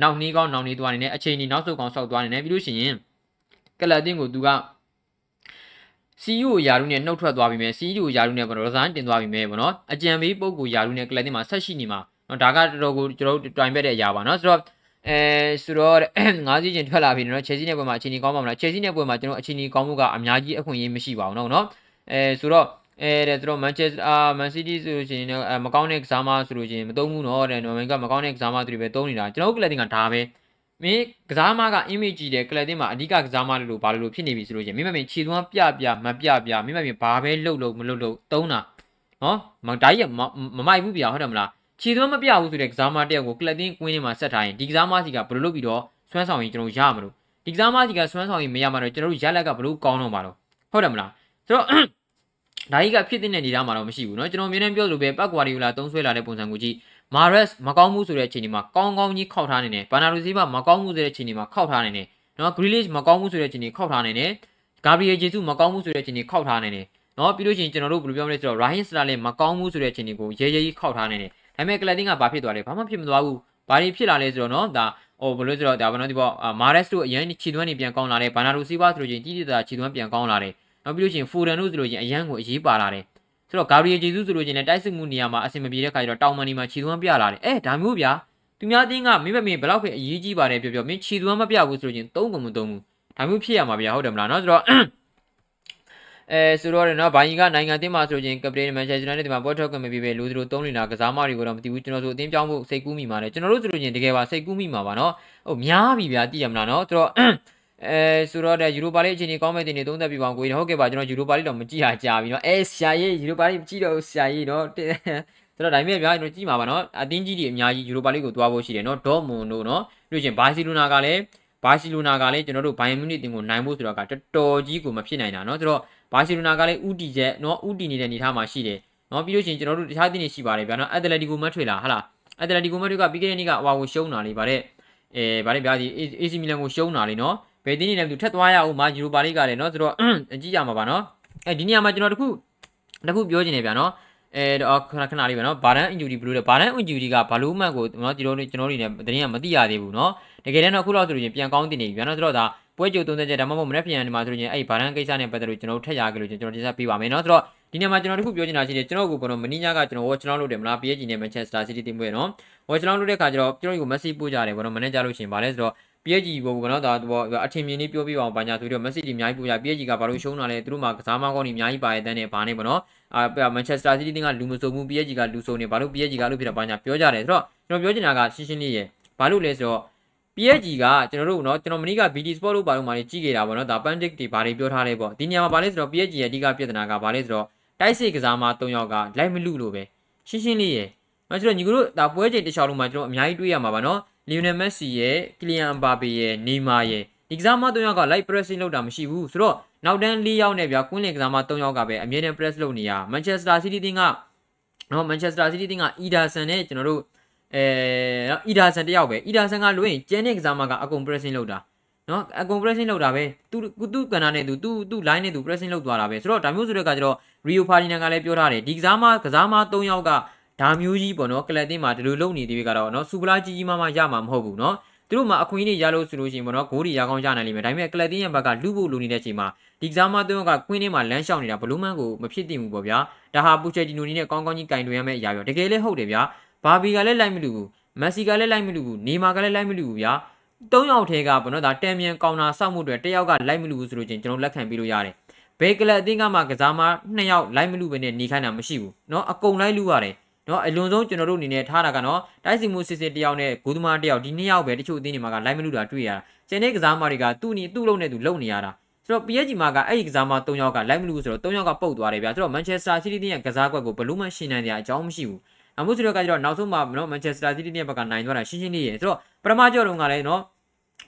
နောက်နှီးကောင်းနောက်နှီးသွားနေတယ်အချိန်ကြီးနောက်ဆုတ်ကောင်းဆောက်သွားနေတယ်ပြီးလို့ရှိရင်ကလပ်အသင်းကိုသူက CEO ယာရုနဲ့နှုတ်ထွက်သွားပြီမယ် CEO ယာရုနဲ့ပေါ့နော်ရဇန်တင်သွားပြီမယ်ပေါ့နော်အကြံပေးပုဂ္ဂိုလ်ယာရုနဲ့ကလပ်အသင်းမှာဆက်ရှိနေမှာနော်ဒါကတော်တော်ကိုကျွန်တော်တို့တိုင်ပက်တဲ့အရာပါနော်ဆိုတော့ အဲဆိုတော့ငါးစီးချင်းထွက်လာပြီနော်ချယ်ဆီနဲ့ပွဲမှာအချိန်ကြီးကောင်းပါမလားချယ်ဆီနဲ့ပွဲမှာကျွန်တော်အချိန်ကြီးကောင်းမှုကအများကြီးအခွင့်အရေးမရှိပါဘူးနော်နော်အဲဆိုတော့အဲတဲ့ဆိုတော့ Manchester အာ Man City ဆိုလို့ရှိရင်မကောင်းတဲ့ကစားမဆိုလို့ရှိရင်မသုံးဘူးနော်တဲ့နော်မန်ကမကောင်းတဲ့ကစားမတွေပဲသုံးနေတာကျွန်တော်တို့ကလပ်တင်ကဒါပဲမင်းကစားမက image ကြည့်တယ်ကလပ်တင်မှာအဓိကကစားမလို့ဘာလို့ဖြစ်နေပြီဆိုလို့ရှိရင်မင်းမင်းခြေသွမ်းပြပြမပြပြမင်းမင်းဘာပဲလှုပ်လှုပ်မလှုပ်လှုပ်သုံးတာနော်မတိုင်းရမမိုက်ဘူးပြဟုတ်တယ်မလား ခြေသွမ်းမပြဘူးဆိုတဲ့ကစားမတယောက်ကိုကလပ်တင်ကွင်းထဲမှာဆက်ထားရင်ဒီကစားမစီကဘယ်လိုလုပ်ပြီးတော့ဆွမ်းဆောင်ရင်ကျွန်တော်ရမလို့ဒီကစားမစီကဆွမ်းဆောင်ရင်မရမှာတော့ကျွန်တော်တို့ရက်လက်ကဘယ်လိုကောင်းတော့မှာတော့ဟုတ်တယ်မလားဆိုတော့ဒါကြီးကဖြစ်တဲ့နေသားမှာတော့မရှိဘူးเนาะကျွန်တော်အမြဲတမ်းပြောလို့ပဲပတ်ကွာရီလာသုံးဆွဲလာတဲ့ပုံစံကိုကြည့်မာရက်မကောင်းမှုဆိုတဲ့အချိန်ဒီမှာကောင်းကောင်းကြီးခောက်ထားနေတယ်ဘာနာလူစီးမမကောင်းမှုဆိုတဲ့အချိန်ဒီမှာခောက်ထားနေတယ်နော်ဂရီလစ်မကောင်းမှုဆိုတဲ့အချိန်ဒီခောက်ထားနေတယ်ဂါဘရီယယ်ဂျေဆုမကောင်းမှုဆိုတဲ့အချိန်ဒီခောက်ထားနေတယ်နော်ပြီးလို့ရှိရင်ကျွန်တော်တို့ဘယ်လိုပြောမလဲဆိုတော့ရိုဟင်စတာလည်းမကောင်းမှုဆိုတဲ့အချိန်ဒီကိုရဲရဲကြီးခောက်ထားနေတယ် ဒါပေမဲ့ကလပ်တင်းကဘာဖြစ်သွားလဲဘာမှဖြစ်မသွားဘူးဘာတွေဖြစ်လာလဲဆိုတော့နော်ဒါဟိုဘယ်လိုဆိုတော့ဒါဘာလို့ဒီပေါ့မာရက်စ်တို့အရင်ခြေသွမ်းနေပြန်ကောင်းလာတယ်ဘာနာလူစီးပါဆိုလို့ချင်းကြီးကြီးတာခြေသွမ်းပြန်ကောင်းလာတယ်နောက်ပြီးလို့ရှိရင်ဖိုဒန်တို့ဆိုလို့ချင်းအရန်ကိုအရေးပါလာတယ်ဆိုတော့ဂါဘရီယယ်ဂျေဆုဆိုလို့ချင်းလည်းတိုက်စစ်မှုနေရာမှာအဆင်မပြေတဲ့ခါကျတော့တောင်မန်နီမှာခြေသွမ်းပြလာတယ်အဲဒါမျိုးဗျာသူများတင်းကမင်းမမင်းဘယ်လောက်ပဲအရေးကြီးပါတယ်ပြောပြောမင်းခြေသွမ်းမပြဘူးဆိုလို့ချင်းသုံးကုန်မသုံးဘူးဒါမျိုးဖြစ်ရမှာဗျာဟုတ်တယ်မလားနော်ဆိုတော့ အဲအဲဆိုတော့လေနော်ဘိုင်ကြီးကနိုင်ငံအသင်းမှာဆိုရင်ကပတိန်မန်ချက်စတာနဲ့ဒီမှာပွဲထွက်ခွင့်မပေးပဲလူတို့သုံးနေတာကစားမတွေကိုတော့မသိဘူးကျွန်တော်တို့အသင်းပြောင်းဖို့စိတ်ကူးမိပါတယ်ကျွန်တော်တို့ဆိုလို့ရင်တကယ်ပါစိတ်ကူးမိမှာပါနော်ဟုတ်များပြီဗျာသိရမလားနော်ဆိုတော့အဲဆိုတော့တဲ့ယူရိုပါလိအခြေအနေကောင်းမဲ့တင်နေသုံးသက်ပြပါအောင်ကိုကြီးဟုတ်ကဲ့ပါကျွန်တော်ယူရိုပါလိတော့မကြည့်ရကြပြီနော်အဲဆရာကြီးယူရိုပါလိမကြည့်တော့ဆရာကြီးနော်ဆိုတော့ဒါပေမဲ့ဗျာကျွန်တော်ကြည့်မှာပါနော်အသင်းကြီးတွေအများကြီးယူရိုပါလိကိုသွားဖို့ရှိတယ်နော်ဒေါ်မွန်တို့နော်ပြီးရင်ဘာစီလိုနာကလည်း ဘာစီလိုနာကလည်းကျွန်တော်တို့ဘိုင်ယန်မြူနစ်တင်ကိုနိုင်ဖို့ဆိုတော့ကတော်တော်ကြီးကိုမဖြစ်နိုင်တာเนาะဆိုတော့ဘာစီလိုနာကလည်းဥတီချက်เนาะဥတီနေတဲ့အနေထားမှာရှိတယ်เนาะပြီးလို့ရှိရင်ကျွန်တော်တို့တခြားတင်းတွေရှိပါတယ်ဗျာเนาะအက်တလက်တီကိုမထွေလာဟာလားအက်တလက်တီကိုမထွေကပြီးခဲ့တဲ့နေ့ကအဝါကိုရှုံးတာလေးဗါတဲ့အဲဗါတဲ့ဗျာဒီ AC မီလန်ကိုရှုံးတာလေးเนาะဘယ်တင်းနေလဲမသိဘူးထက်သွားရအောင်မာယူရိုပါလိကလည်းเนาะဆိုတော့အကြည့်ရမှာပါเนาะအဲဒီနေရာမှာကျွန်တော်တခုတခုပြောချင်နေဗျာเนาะ အဲတော့ခဏခဏလေးပဲနော်ဘာဒန်အင်ဂျူရီဘလူးလဲဘာဒန်အင်ဂျူရီကဘာလို့မှန်ကိုနော်ကျွန်တော်တို့ကျွန်တော်တို့နေတရင်ကမသိရသေးဘူးနော်တကယ်တမ်းတော့အခုလောက်ဆိုလို့ရင်ပြန်ကောင်းတင်နေပြီဗျာနော်ဆိုတော့ဒါပွဲကြို30ချက်ဒါမှမဟုတ်မနေ့ပြန်နေမှာဆိုလို့ရင်အဲ့ဘာဒန်ကိစ္စနဲ့ပတ်သက်လို့ကျွန်တော်တို့ထက်ရခဲ့လို့ကျွန်တော်တင်ဆက်ပေးပါမယ်နော်ဆိုတော့ဒီနေ့မှာကျွန်တော်တို့ခုပြောချင်တာရှိတယ်ကျွန်တော်ကိုကတော့မနီညာကကျွန်တော်ဝေါ်ချလောင်းလုပ်တယ်မလား PSG နဲ့ Manchester City တင်ပွဲနော်ဝေါ်ချလောင်းလုပ်တဲ့ခါကျတော့ကျွန်တော်ကို Messi ပို့ကြတယ်ဘောနော်မနေ့ကြလို့ရှင်ပါလဲဆိုတော့ PSG ကိုကတော့ဒါတော့အထင်မြင်လေးပြောပြပါအောင်ပါညာဆိုပြီးတော့ message တွေအများကြီးပို့ရ PSG ကဘာလို့ရှုံးတာလဲသူတို့မှာကစားမကောင်းတွေအများကြီးပါရတဲ့တဲ့ဘာနဲ့ပေါ့နော်အာ Manchester City ကလူမစုံဘူး PSG ကလူစုံနေဘာလို့ PSG ကလို့ဖြစ်တာပါညာပြောကြတယ်ဆိုတော့ကျွန်တော်ပြောချင်တာကရှင်းရှင်းလေးရယ်ဘာလို့လဲဆိုတော့ PSG ကကျွန်တော်တို့နော်ကျွန်တော်မနေ့က BD Sport လို့ပါလို့မာနေကြည့်ခဲ့တာပေါ့နော်ဒါ Pandic တွေဘာတွေပြောထားလဲပေါ့ဒီနေရာမှာဘာလဲဆိုတော့ PSG ရဲ့အဓိကပြဿနာကဘာလဲဆိုတော့တိုက်စစ်ကစားမ၃ယောက်ကလိုက်မလူလို့ပဲရှင်းရှင်းလေးရယ်နော်ကျွန်တော်ညီကတို့ဒါပွဲချိန်တစ်ချောင်းလုံးမှာကျွန်တော်အများကြီးတွေးရမှာပါနော် Lionel Messi ရဲ့ Kylian Mbappe ရဲ့ Neymar ရဲ့ဒီကစားမ၃ယောက်က live pressing လုပ်တာမရှိဘူးဆိုတော့နောက်တန်း၄ယောက်နဲ့ဗျာကွင်းလင်ကစားမ၃ယောက်ကပဲအမြဲတမ်း press လုပ်နေရ Manchester City တင်းကနော် Manchester City တင်းက Ederson နဲ့ကျွန်တော်တို့အဲနော်အီဒါဆန်တယောက်ပဲအီဒါဆန်ကလွင်ကျန်တဲ့ကစားမကအကုန် pressing လုပ်တာနော်အကုန် pressing လုပ်တာပဲသူသူကဏ္ဍနဲ့သူသူသူ line နဲ့သူ pressing လုပ်သွားတာပဲဆိုတော့ဒါမျိုးဆိုတဲ့ကကျတော့ Rio Ferdinand ကလည်းပြောထားတယ်ဒီကစားမကစားမ၃ယောက်က ဒါမျိုးကြီးပေါ့နော်ကလပ်တင်းမှာဒီလိုလုပ်နေသေးပြီကတော့နော်စူပလာကြီးကြီးမားမားရမှာမဟုတ်ဘူးနော်သူတို့မှာအခွင့်အရေးရလို့ဆိုလို့ရှိရင်ပေါ့နော်ဂိုးတွေရကောင်းရနိုင်လိမ့်မယ်ဒါပေမဲ့ကလပ်တင်းရဲ့ဘက်ကလူဖို့လိုနေတဲ့အချိန်မှာဒီကစားမ၃ယောက်ကကွင်းထဲမှာလမ်းလျှောက်နေတာဘလူးမန်ကိုမဖြစ်တင်ဘူးပေါ့ဗျာဒါဟာပူချက်တီနိုနီနဲ့ကောင်းကောင်းကြီးကင်တွင်ရမယ့်အရာပဲတကယ်လည်းဟုတ်တယ်ဗျာဘာဘီကလည်းလိုက်မလို့ဘူးမက်ဆီကလည်းလိုက်မလို့ဘူးနေမာကလည်းလိုက်မလို့ဘူးဗျာ၃ယောက်ထဲကပေါ့နော်ဒါတန်မြန်ကောင်တာစောက်မှုတွေတယောက်ကလိုက်မလို့ဘူးဆိုလို့ချင်းကျွန်တော်လက်ခံပြီးလို့ရတယ်ဘယ်ကလပ်အသင်းကမှကစားမနှစ်ယောက်လိုက်မလို့ပဲနဲ့နေခိုင်းတာမရှိဘူးเนาะအကုန်လိုက်လူရတယ် เนาะအလွန်ဆုံးကျွန်တော်တို့အနေနဲ့ထားတာကနော်တိုက်စီမှုစစ်စစ်တယောက်နဲ့ဂိုးသမားတယောက်ဒီနှစ်ယောက်ပဲတချို့အသင်းတွေမှာကလိုက်မလို့တာတွေ့ရတာကျန်တဲ့ကစားမတွေကသူ့နီသူ့လုံးနဲ့သူလုံနေရတာဆိုတော့ PSG မှာကအဲ့ဒီကစားမ၃ယောက်ကလိုက်မလို့ဆိုတော့၃ယောက်ကပုတ်သွားတယ်ဗျာဆိုတော့ Manchester City တင်းရဲ့ကစားကွက်ကိုဘယ်လို့မှရှင်းနိုင်တဲ့အကြောင်းမရှိဘူးအမှုစရကကျတော့နောက်ဆုံးမှာနော်မန်ချက်စတာစီးတီးရဲ့ဘက်ကနိုင်သွားတာရှင်းရှင်းလေးရယ်ဆိုတော့ပထမကြော်တုန်းကလည်းနော်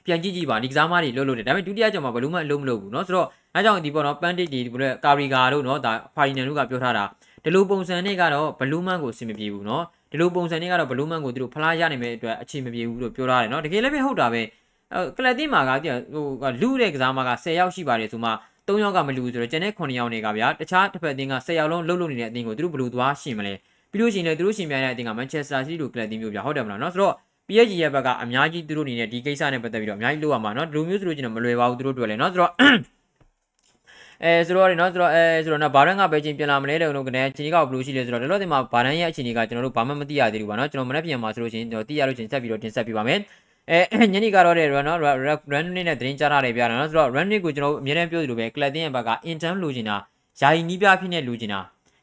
ပြန်ကြည့်ကြည့်ပါဒီကစားမတွေလှုပ်လို့တယ်ဒါပေမဲ့ဒုတိယကြော်မှာဘလို့မှအလုံးမလုပ်ဘူးเนาะဆိုတော့အဲကြောင့်ဒီပေါ့နော်ပန်တစ်ဒီဘလို့ကာရီဂါတို့เนาะဒါဖာရီနန်တို့ကပြောထားတာ ဒီလိုပုံစံနဲ့ကတော့ဘလူးမန်ကိုအဆင်မပြေဘူးเนาะဒီလိုပုံစံနဲ့ကတော့ဘလူးမန်ကိုသူတို့ဖလားရနိုင်မဲ့အတွက်အချိန်မပြေဘူးလို့ပြောထားတယ်เนาะတကယ်လည်းပဲဟုတ်တာပဲကလပ်တင်းမှာကဟိုလူတဲ့ကစားမက10ယောက်ရှိပါတယ်ဆိုမှ3ယောက်ကမလူဆိုတော့ကျန်တဲ့9ယောက်တွေကဗျာတခြားတစ်ဖက်အသင်းက10ယောက်လုံးလှုပ်လှုပ်နေတဲ့အသင်းကိုသူတို့ဘလူးသွားရှင်မလဲပြီးလို့ရှိရင်လည်းသူတို့ရှင်ပြိုင်တဲ့အသင်းက Manchester City လိုကလပ်တင်းမျိုးပြဟုတ်တယ်မလားเนาะဆိုတော့ PSG ရဲ့ဘက်ကအများကြီးသူတို့အနေနဲ့ဒီကိစ္စနဲ့ပတ်သက်ပြီးတော့အများကြီးလုပ်ရမှာเนาะဒီလိုမျိုးဆိုလို့ကျင်တော့မလွယ်ပါဘူးသူတို့တွေ့လဲเนาะဆိုတော့ အဲဆိုတော့နေနော်ဆိုတော့အဲဆိုတော့နော်ဘာရန်ကပဲချင်းပြင်လာမလဲတဲ့ကျွန်တော်ကနေချင်းကြီးကဘယ်လိုရှိလဲဆိုတော့လောလောဆယ်မှာဘာရန်ရဲ့အခြေအနေကကျွန်တော်တို့ဘာမှမသိရသေးဘူးပါနော်ကျွန်တော်မနေ့ပြန်မှာဆိုလို့ရှိရင်ကျွန်တော်သိရလို့ချင်းဆက်ပြီးတော့တင်ဆက်ပေးပါမယ်အဲညနေကတော့တဲ့နော် run rate နဲ့သတင်းကြားရတယ်ပြတာနော်ဆိုတော့ run rate ကိုကျွန်တော်အများနဲ့ပြောသလိုပဲ clothing ရဲ့ဘက်က intern လိုချင်တာယာယီနီးပြဖြစ်နေလိုချင်တာ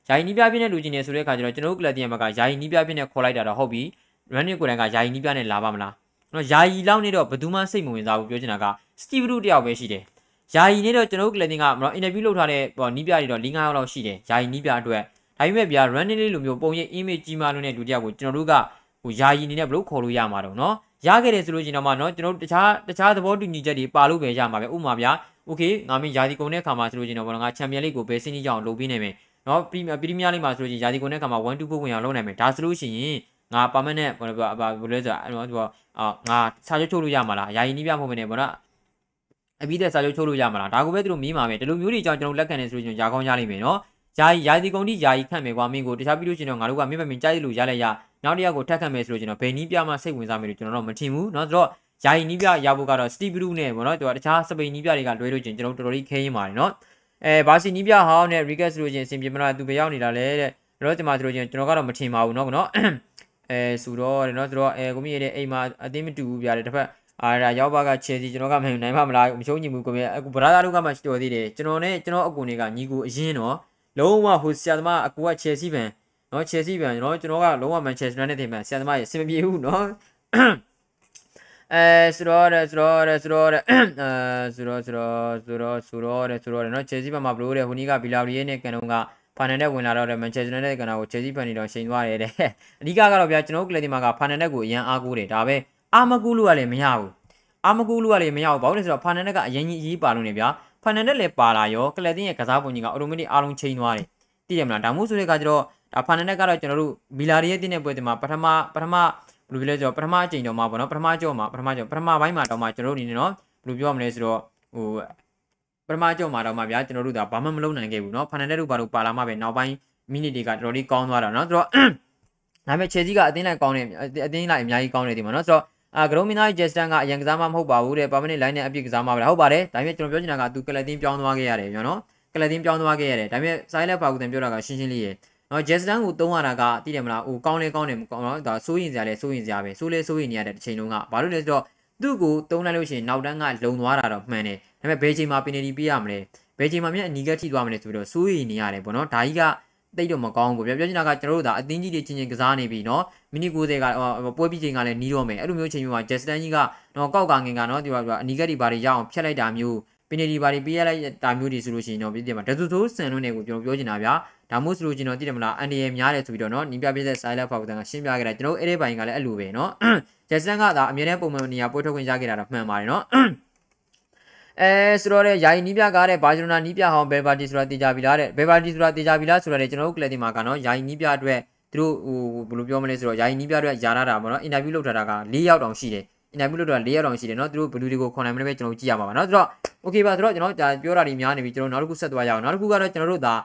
ယာယီနီးပြဖြစ်နေလိုချင်နေဆိုတဲ့အခါကျတော့ကျွန်တော်တို့ clothing ရဲ့ဘက်ကယာယီနီးပြဖြစ်နေခေါ်လိုက်တာတော့ဟုတ်ပြီ run rate ကိုယ်တိုင်ကယာယီနီးပြနဲ့လာပါမလားနော်ယာယီလောက်နေတော့ဘယ်သူမှစိတ်မဝင်စားဘူးပြောချင်တာက Steve Root တယောက်ပဲရှိတယ် ယာယီနေတော့ကျွန်တော်တို့ club တင်းကနော် interview လုပ်ထားတဲ့ဟိုနီးပြတွေတော့၄၅ယောက်လောက်ရှိတယ်ယာယီနီးပြအတွက်ဒါပေမဲ့ဗျာ run လေးလိုမျိုးပုံရိပ် image ကြီးမားလို့တဲ့လူတယောက်ကိုကျွန်တော်တို့ကဟိုယာယီနေနဲ့ဘလို့ခေါ်လို့ရမှာတော့နော်ရခဲ့တယ်ဆိုလို့ရှိရင်တော့မှเนาะကျွန်တော်တို့တခြားတခြားသဘောတူညီချက်တွေပါလို့ပဲရမှာပဲဥပမာဗျာโอเคငါမင်းယာဒီကုံတဲ့ခါမှာဆိုလို့ရှိရင်တော့ဘောငါချန်ပီယံလိကိုဘယ်စင်းကြီးကြောင်လုပ်ပြီးနိုင်မယ်เนาะပရီပရီးမီးယားလိမှာဆိုလို့ရှိရင်ယာဒီကုံတဲ့ခါမှာ1 2ဖို့ဝင်အောင်လုပ်နိုင်မယ်ဒါဆိုလို့ရှိရင်ငါ permanent ဘာလို့ဘာလို့လဲဆိုတာအဲ့တော့အာငါစာချုပ်ချုပ်လို့ရမှာလားယာယီနီးပြမဟုတ်မနေဘောနော် အပြီးတဲ့စာချုပ်ချုပ်လို့ရမှာလားဒါကိုပဲသူတို့မီးမှာပဲဒီလိုမျိုးတွေကြောင့်ကျွန်တော်လက်ခံနေဆိုလို့ရှိရင်ယာကောင်းရလိမ့်မယ်နော်ယာယီယာဒီကုံတိယာယီခန့်မယ်ကွာမင်းကိုတခြားပြီးလို့ရှိရင်တော့ငါတို့ကမင်းမမင်းကြိုက်လို့ရလိုက်ရနောက်တစ်ယောက်ကိုထက်ခတ်မယ်ဆိုလို့ကျွန်တော်ဘယ်နီးပြမှစိတ်ဝင်စားမယ်လို့ကျွန်တော်တော့မထင်ဘူးเนาะဆိုတော့ယာယီနီးပြရဖို့ကတော့စတီဘရူးနဲ့ပေါ့နော်သူကတခြားစပိန်နီးပြတွေကလွဲလို့ချင်းကျွန်တော်တော်တော်လေးခဲရင်ပါတယ်เนาะအဲဘာစီနီးပြဟောင်းနဲ့ရီကက်ဆိုလို့ချင်းအဆင်ပြေမလားသူပဲရောက်နေတာလေတဲ့တော့ဒီမှာဆိုလို့ချင်းကျွန်တော်ကတော့မထင်ပါဘူးเนาะเนาะအဲဆိုတော့เนาะဆိုတော့အဲကိုမီရဲ့အိမ်မှာအသိမတူဘူးပြတယ်တစ်ဖက် အာဒါရောက်ပါကချယ်စီကျွန်တော်ကမနိုင်ပါမလားမရှုံးညီမှုကိုမြအခုဗရာသာတို့ကမှတော်သေးတယ်ကျွန်တော်နဲ့ကျွန်တော်အကူတွေကညီကိုအရင်တော့လုံးဝဟိုဆရာသမားအကူကချယ်စီပန်နော်ချယ်စီပန်နော်ကျွန်တော်ကလုံးဝမန်ချက်စတာနဲ့တင်ပန်ဆရာသမားရေအဆင်မပြေဘူးနော်အဲဆိုတော့တဲ့ဆိုတော့တဲ့ဆိုတော့တဲ့အဲဆိုတော့ဆိုတော့ဆိုတော့ဆိုတော့တဲ့ဆိုတော့တဲ့နော်ချယ်စီပန်မှာဘလို့တဲ့ဟိုနီးကဘီလာရီရဲ့နဲ့ကန်တော့ကဖာနန်နဲ့ဝင်လာတော့တဲ့မန်ချက်စတာနဲ့ကန်တော့ကိုချယ်စီပန်နေတော့ချိန်သွားတယ်တဲ့အဓိကကတော့ဗျာကျွန်တော်ကလပ်ဒီမှာကဖာနန်နဲ့ကိုအရန်အားကိုးတယ်ဒါပဲ အာမကူလို့ကလည်းမရဘူးအာမကူလို့ကလည်းမရဘူးဘာလို့လဲဆိုတော့ဖာနန်ဒက်ကအရင်ကြီးအရေးပါလို့နေဗျာဖာနန်ဒက်လည်းပါလာရောကလက်တင်ရဲ့ကစားပုံကြီးကအော်တိုမက်တစ်အားလုံးချိန်သွားတယ်သိတယ်မလားဒါမှမဟုတ်ဆိုတဲ့ကကျတော့ဒါဖာနန်ဒက်ကတော့ကျွန်တော်တို့မီလာရီရဲ့တင်းတဲ့ပွဲတင်မှာပထမပထမဘယ်လိုပြောလဲဆိုတော့ပထမအကြိမ်တော့မှာပေါ့နော်ပထမကြော့မှာပထမကြော့ပထမပိုင်းမှာတော့မှာကျွန်တော်တို့အနေနဲ့နော်ဘယ်လိုပြောရမလဲဆိုတော့ဟိုပထမကြော့မှာတော့မှာဗျာကျွန်တော်တို့ဒါဘာမှမလုပ်နိုင်ခဲ့ဘူးနော်ဖာနန်ဒက်တို့ဘာလို့ပါလာမှပဲနောက်ပိုင်းမိနစ်တွေကတော်တော်လေးကောင်းသွားတာနော်ဆိုတော့ဒါပေမဲ့ Chelsea ကအသင်းလိုက်ကောင်းတယ်အသင်းလိုက်အများကြီးကောင်းတယ်ဒီမှာနော်ဆိုတော့ အာဂရုံမီနာဂျက်စတန်ကအရင်ကစားမှမဟုတ်ပါဘူးတဲ့ပါမနစ်လိုင်းနဲ့အပြည့်ကစားမှပဲဟုတ်ပါတယ်ဒါပေမဲ့ကျွန်တော်ပြောချင်တာကသူကလတင်ပြောင်းသွားခဲ့ရတယ်ဗျာနော်ကလတင်ပြောင်းသွားခဲ့ရတယ်ဒါပေမဲ့ဆိုင်လက်ပါကူတန်ပြောတာကရှင်းရှင်းလေးရေနော်ဂျက်စတန်ကိုတုံးရတာကသိတယ်မလားဟိုကောင်းလေကောင်းတယ်မကောင်းတော့ဒါစိုးရင်စရာလေစိုးရင်စရာပဲစိုးလေစိုးရင်နေရတဲ့တစ်ချိန်လုံးကဘာလို့လဲဆိုတော့သူ့ကိုတုံးလိုက်လို့ရှိရင်နောက်တန်းကလုံသွားတာတော့မှန်တယ်ဒါပေမဲ့ဘယ်ချိန်မှာပင်နီပေးရမလဲဘယ်ချိန်မှာမြတ်အနီကထိသွားမလဲဆိုပြီးတော့စိုးရင်နေရတယ်ပေါ့နော်ဒါကြီးက တိတ်တော့မကောင်းဘူးပြောပြောချင်တာကကျွန်တော်တို့ဒါအသင်းကြီးတွေချင်းချင်းကစားနေပြီနော်မိနစ်90ကပွဲပြီးချိန်ကလည်းနီးတော့မယ်အဲ့လိုမျိုးချိန်မျိုးမှာ Justin ကြီးကတော့ကောက်ကငင်ကနော်ဒီကအနီကက်ဒီဘာတွေရအောင်ဖျက်လိုက်တာမျိုးပင်နေဒီဘာတွေပေးရလိုက်တာမျိုးတွေဆိုလို့ရှိရင်တော့ပြည်တယ်မှာဒသူဆိုးစံလုံးတွေကိုကျွန်တော်ပြောချင်တာဗျာဒါမို့ဆိုလို့ကျွန်တော်သိတယ်မလားအန်ဒီရများတယ်ဆိုပြီးတော့နော်နီးပြပြတဲ့ silent ဖောက်တန်ကရှင်းပြခဲ့တာကျွန်တော်အဲ့ဒီပိုင်းကလည်းအဲ့လိုပဲနော် Justin ကဒါအမြဲတမ်းပုံမှန်နေရာပွဲထုတ်ခွင့်ရခဲ့တာတော့မှန်ပါတယ်နော် အဲဆိုတော့လေယာယီနီးပြကားတဲ့ဘာဂျီလိုနာနီးပြဟောင်းဘယ်ဘာတီဆိုတာတင်ကြပြီလားတဲ့ဘယ်ဘာတီဆိုတာတင်ကြပြီလားဆိုတော့လေကျွန်တော်တို့ကလပ်တင်မှာကနော်ယာယီနီးပြအတွက်သူတို့ဟိုဘယ်လိုပြောမလဲဆိုတော့ယာယီနီးပြအတွက်ယာရတာပေါ့နော်အင်တာဗျူးလုပ်ထားတာက၄ရောက်တောင်ရှိတယ်အင်တာဗျူးလုပ်ထားတာ၄ရောက်တောင်ရှိတယ်နော်သူတို့ဘလူးတွေကိုခေါ်နိုင်မလဲပဲကျွန်တော်ကြည့်ရမှာပါနော်ဆိုတော့ okay ပါဆိုတော့ကျွန်တော်ဒါပြောတာတွေများနေပြီကျွန်တော်နောက်တစ်ခုဆက်သွားရအောင်နောက်တစ်ခုကတော့ကျွန်တော်တို့ဒါ